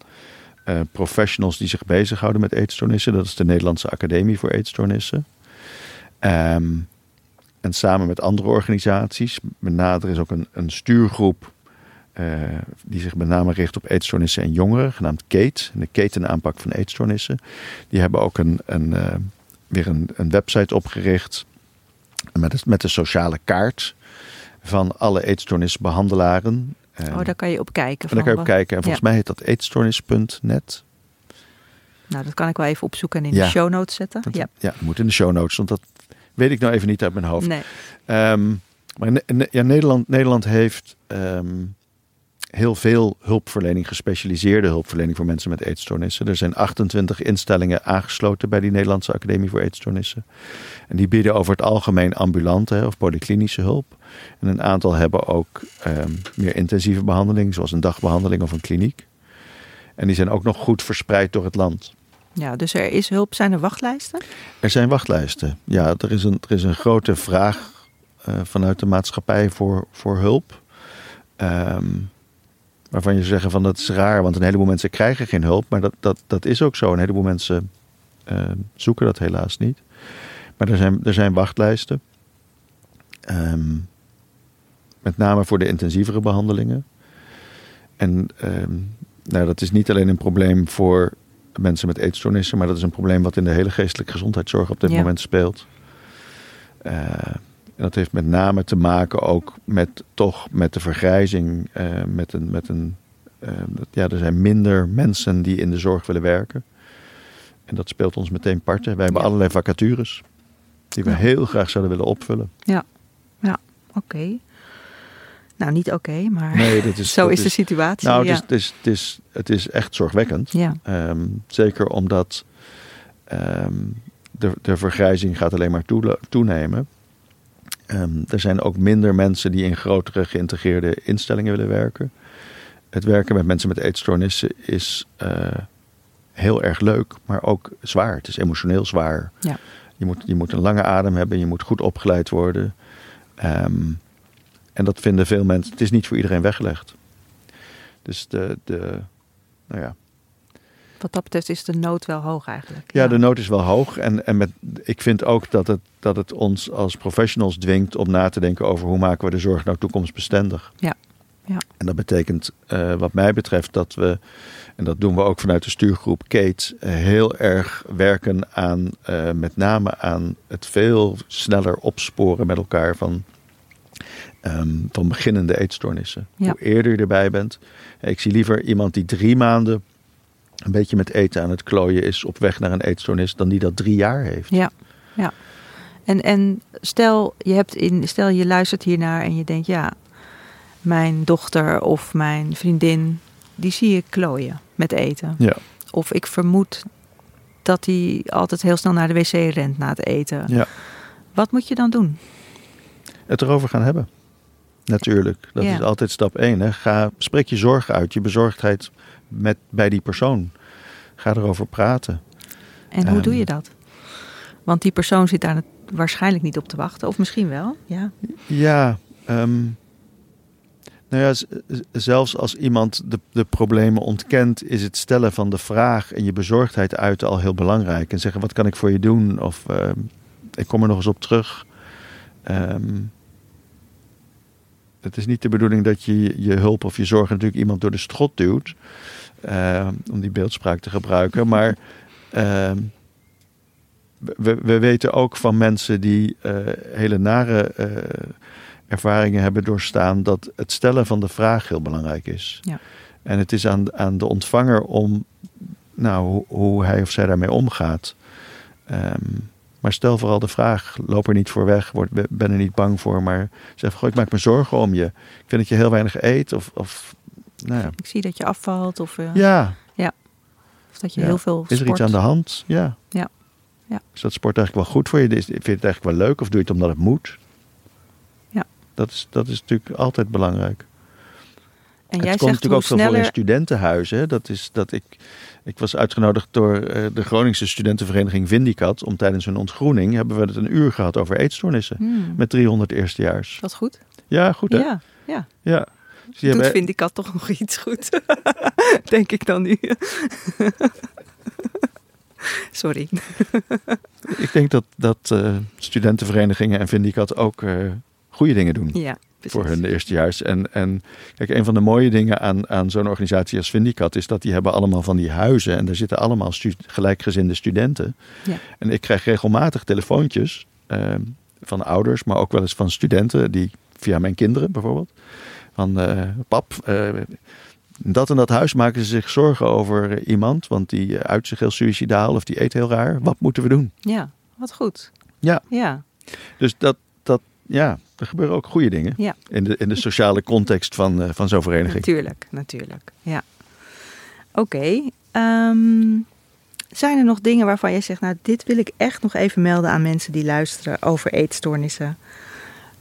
Speaker 2: eh, professionals die zich bezighouden met eetstoornissen. Dat is de Nederlandse Academie voor Eetstoornissen. Ehm, en samen met andere organisaties, met name er is ook een, een stuurgroep eh, die zich met name richt op eetstoornissen en jongeren, genaamd KATE, de ketenaanpak van eetstoornissen. Die hebben ook een, een, eh, weer een, een website opgericht met, de- met de sociale kaart van alle eetstoornisbehandelaren. Eh,
Speaker 1: oh, daar kan je op kijken.
Speaker 2: en daar kan je op kijken. En volgens mij heet dat eetstoornis.net.
Speaker 1: Nou, dat kan ik wel even opzoeken en in
Speaker 2: Ja.
Speaker 1: de show notes zetten.
Speaker 2: Dat,
Speaker 1: ja.
Speaker 2: ja. moet in de show notes, want dat weet ik nou even niet uit mijn hoofd.
Speaker 1: Nee.
Speaker 2: Ehm, maar ja, Nederland, Nederland heeft ehm, heel veel hulpverlening, gespecialiseerde hulpverlening voor mensen met eetstoornissen. Er zijn 28 instellingen aangesloten bij die Nederlandse Academie voor Eetstoornissen. En die bieden over het algemeen ambulante of polyklinische hulp. En een aantal hebben ook ehm, meer intensieve behandeling, zoals een dagbehandeling of een kliniek. En die zijn ook nog goed verspreid door het land.
Speaker 1: Ja, dus er is hulp. Zijn er wachtlijsten?
Speaker 2: Er zijn wachtlijsten. Ja, er is een, er is een grote vraag eh, vanuit de maatschappij voor, voor hulp. Ehm, waarvan je zeggen van dat is raar, want een heleboel mensen krijgen geen hulp. Maar dat, dat, dat is ook zo. Een heleboel mensen eh, zoeken dat helaas niet. Maar er zijn, er zijn wachtlijsten. Ehm, met name voor de intensievere behandelingen. En ehm, nou, dat is niet alleen een probleem voor mensen met eetstoornissen, maar dat is een probleem wat in de hele geestelijke gezondheidszorg op dit
Speaker 1: Ja.
Speaker 2: moment speelt. Eh, en dat heeft met name te maken ook met toch met de vergrijzing, eh, met een, met een eh, dat- ja, er zijn minder mensen die in de zorg willen werken. En dat speelt ons meteen parten. Wij hebben
Speaker 1: Ja.
Speaker 2: allerlei vacatures die we
Speaker 1: Ja.
Speaker 2: heel graag zouden willen opvullen.
Speaker 1: Oké. Nou, niet oké, maar
Speaker 2: Nee, dat is,
Speaker 1: zo
Speaker 2: dat
Speaker 1: is de situatie.
Speaker 2: Nou,
Speaker 1: ja.
Speaker 2: het, is, het, is, het, is, echt zorgwekkend.
Speaker 1: ja.
Speaker 2: Ehm, zeker omdat ehm, de, de vergrijzing gaat alleen maar toenemen. Ehm, er zijn ook minder mensen die in grotere geïntegreerde instellingen willen werken. Het werken met mensen met eetstoornissen is eh, heel erg leuk, maar ook zwaar. Het is emotioneel zwaar.
Speaker 1: Ja.
Speaker 2: Je, moet, je moet een lange adem hebben, je moet goed opgeleid worden. Ehm, en dat vinden veel mensen. Het is niet voor iedereen weggelegd. Dus de, de, nou ja,
Speaker 1: Wat dat betreft is de nood wel hoog eigenlijk.
Speaker 2: ja, de nood is wel hoog. En, en met, ik vind ook dat het, dat het ons als professionals dwingt om na te denken over hoe maken we de zorg nou toekomstbestendig.
Speaker 1: Ja, ja.
Speaker 2: En dat betekent, eh, wat mij betreft, dat we, en dat doen we ook vanuit de stuurgroep Kate, eh, heel erg werken aan, eh, met name aan het veel sneller opsporen met elkaar van, ehm, van beginnende eetstoornissen.
Speaker 1: Ja.
Speaker 2: Hoe eerder je erbij bent. Ik zie liever iemand die drie maanden een beetje met eten aan het klooien is op weg naar een eetstoornis, dan die dat drie jaar heeft.
Speaker 1: Ja, ja. En, en stel, je hebt in, stel je luistert hiernaar en je denkt, ja, mijn dochter of mijn vriendin, die zie ik klooien met eten.
Speaker 2: Ja.
Speaker 1: Of ik vermoed dat die altijd heel snel naar de wc rent na het eten.
Speaker 2: Ja.
Speaker 1: Wat moet je dan doen?
Speaker 2: Het erover gaan hebben. Natuurlijk. Dat
Speaker 1: Ja.
Speaker 2: is altijd stap één. Hè. Ga, spreek je zorgen uit, je bezorgdheid met, bij die persoon. Ga erover praten.
Speaker 1: En hoe
Speaker 2: Ehm.
Speaker 1: doe je dat? Want die persoon zit daar waarschijnlijk niet op te wachten. Of misschien wel. Ja.
Speaker 2: Ja, ehm, nou ja, zelfs als iemand de, de problemen ontkent, is het stellen van de vraag en je bezorgdheid uiten al heel belangrijk. En zeggen, wat kan ik voor je doen? Of ehm, ik kom er nog eens op terug. Ehm, het is niet de bedoeling dat je je hulp of je zorg natuurlijk iemand door de strot duwt. ehm, om die beeldspraak te gebruiken. Maar ehm, we, we weten ook van mensen die eh, hele nare eh, ervaringen hebben doorstaan, dat het stellen van de vraag heel belangrijk is.
Speaker 1: Ja.
Speaker 2: En het is aan, aan de ontvanger om, nou, hoe, hoe hij of zij daarmee omgaat, Ehm, maar stel vooral de vraag, loop er niet voor weg, word, ben er niet bang voor, maar zeg goh, ik maak me zorgen om je. Ik vind dat je heel weinig eet of, of nou ja.
Speaker 1: Ik zie dat je afvalt of, uh,
Speaker 2: ja.
Speaker 1: ja. of dat je
Speaker 2: Ja.
Speaker 1: heel veel
Speaker 2: Is er iets aan de hand? Ja.
Speaker 1: Ja. Ja.
Speaker 2: Is dat sport eigenlijk wel goed voor je? Vind je het eigenlijk wel leuk of doe je het omdat het moet?
Speaker 1: Ja.
Speaker 2: Dat is, dat is natuurlijk altijd belangrijk.
Speaker 1: En jij
Speaker 2: het komt
Speaker 1: zegt
Speaker 2: natuurlijk ook veel voor in studentenhuizen. hè. Dat is dat ik, ik was uitgenodigd door eh, de Groningse studentenvereniging Vindicat. Om tijdens hun ontgroening hebben we het een uur gehad over eetstoornissen.
Speaker 1: Hmm,
Speaker 2: Met 300 eerstejaars.
Speaker 1: dat is goed.
Speaker 2: Ja, goed hè?
Speaker 1: Ja, ja.
Speaker 2: Ja. Dus
Speaker 1: Doet
Speaker 2: hebben-
Speaker 1: vind ik dat toch nog iets goed. Denk ik dan nu. Sorry.
Speaker 2: Ik denk dat, dat eh, studentenverenigingen en Vindicat ook eh, goede dingen doen.
Speaker 1: Ja, precies.
Speaker 2: voor hun eerstejaars. En, en kijk, een van de mooie dingen aan, aan zo'n organisatie als Vindicat is dat die hebben allemaal van die huizen en daar zitten allemaal stu gelijkgezinde studenten.
Speaker 1: Ja.
Speaker 2: En ik krijg regelmatig telefoontjes ehm, van ouders, maar ook wel eens van studenten die via mijn kinderen bijvoorbeeld. Van eh, pap, eh, dat en dat huis maken ze zich zorgen over iemand, want die uit zich heel suicidaal of die eet heel raar. Wat moeten we doen?
Speaker 1: Ja, wat goed.
Speaker 2: Ja.
Speaker 1: Ja,
Speaker 2: Dus dat ja, er gebeuren ook goede dingen
Speaker 1: ja.
Speaker 2: in de, in de sociale context van, eh, van zo'n vereniging.
Speaker 1: natuurlijk, natuurlijk. Ja. Oké. ehm, zijn er nog dingen waarvan jij zegt, nou, dit wil ik echt nog even melden aan mensen die luisteren over eetstoornissen?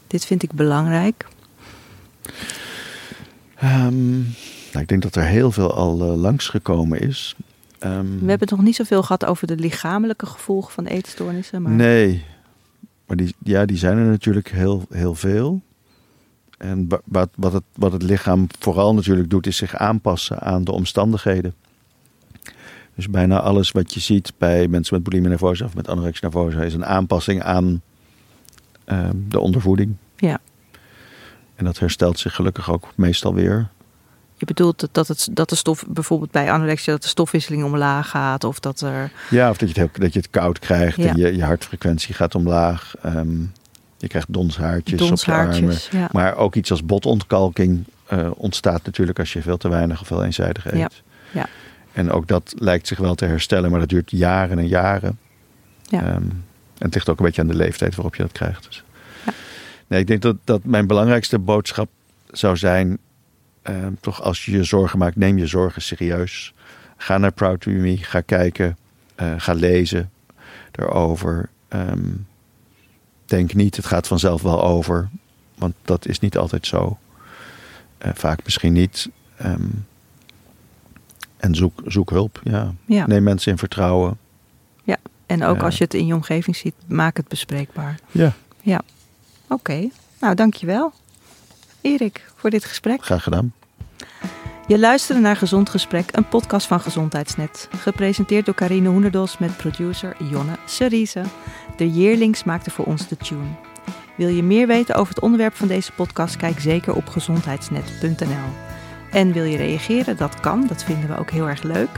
Speaker 1: Dit vind ik belangrijk.
Speaker 2: Ehm, nou, ik denk dat er heel veel al eh, langsgekomen is. Ehm,
Speaker 1: We hebben het nog niet zoveel gehad over de lichamelijke gevolgen van eetstoornissen. Maar...
Speaker 2: Nee, maar die, ja, die zijn er natuurlijk heel, heel veel. En wa- wat, wat, het, wat het lichaam vooral natuurlijk doet, is zich aanpassen aan de omstandigheden. Dus bijna alles wat je ziet bij mensen met bulimia nervosa of met anorexia nervosa is een aanpassing aan ehm, de ondervoeding.
Speaker 1: Ja.
Speaker 2: En dat herstelt zich gelukkig ook meestal weer.
Speaker 1: Je bedoelt dat, het, dat de stof, bijvoorbeeld bij anorexia, dat de stofwisseling omlaag gaat. Of dat er.
Speaker 2: Ja, of dat je het, heel, dat je het koud krijgt
Speaker 1: Ja.
Speaker 2: en je, je hartfrequentie gaat omlaag. Ehm, je krijgt donshaartjes, op je armen.
Speaker 1: Donshaartjes. Ja.
Speaker 2: Maar ook iets als botontkalking eh, ontstaat natuurlijk als je veel te weinig of veel eenzijdig eet.
Speaker 1: Ja, ja.
Speaker 2: En ook dat lijkt zich wel te herstellen, maar dat duurt jaren en jaren.
Speaker 1: Ja.
Speaker 2: Ehm, en het ligt ook een beetje aan de leeftijd waarop je dat krijgt. Dus.
Speaker 1: Ja.
Speaker 2: Nee, ik denk dat, dat mijn belangrijkste boodschap zou zijn... ehm, toch als je je zorgen maakt, neem je zorgen serieus. Ga naar Proud to Me, ga kijken, eh, ga lezen erover. Ehm, denk niet, het gaat vanzelf wel over. Want dat is niet altijd zo. Eh, vaak misschien niet. Ehm, en zoek, zoek hulp, ja.
Speaker 1: ja.
Speaker 2: Neem mensen in vertrouwen.
Speaker 1: En ook
Speaker 2: Ja.
Speaker 1: als je het in je omgeving ziet, maak het bespreekbaar.
Speaker 2: Ja,
Speaker 1: Oké, nou dankjewel. Erik, voor dit gesprek.
Speaker 2: graag gedaan.
Speaker 1: Je luisterde naar Gezond Gesprek, een podcast van Gezondheidsnet. Gepresenteerd door Carine Hoenderdos met producer Jonne Seriese. De Yearlings maakte voor ons de tune. Wil je meer weten over het onderwerp van deze podcast? Kijk zeker op gezondheidsnet.nl. En wil je reageren? Dat kan, dat vinden we ook heel erg leuk.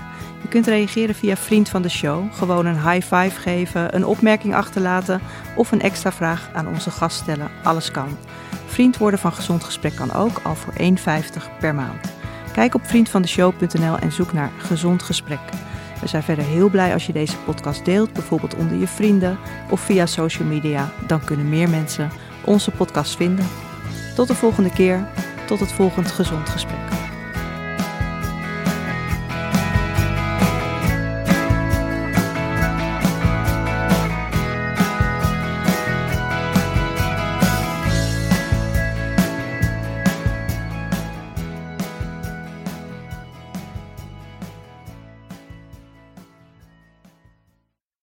Speaker 1: Je kunt reageren via Vriend van de Show. Gewoon een high five geven, een opmerking achterlaten of een extra vraag aan onze gast stellen. Alles kan. Vriend worden van Gezond Gesprek kan ook, al voor 1,50 per maand. Kijk op vriendvandeshow.nl en zoek naar Gezond Gesprek. We zijn verder heel blij als je deze podcast deelt, bijvoorbeeld onder je vrienden of via social media. Dan kunnen meer mensen onze podcast vinden. Tot de volgende keer, tot het volgend Gezond Gesprek.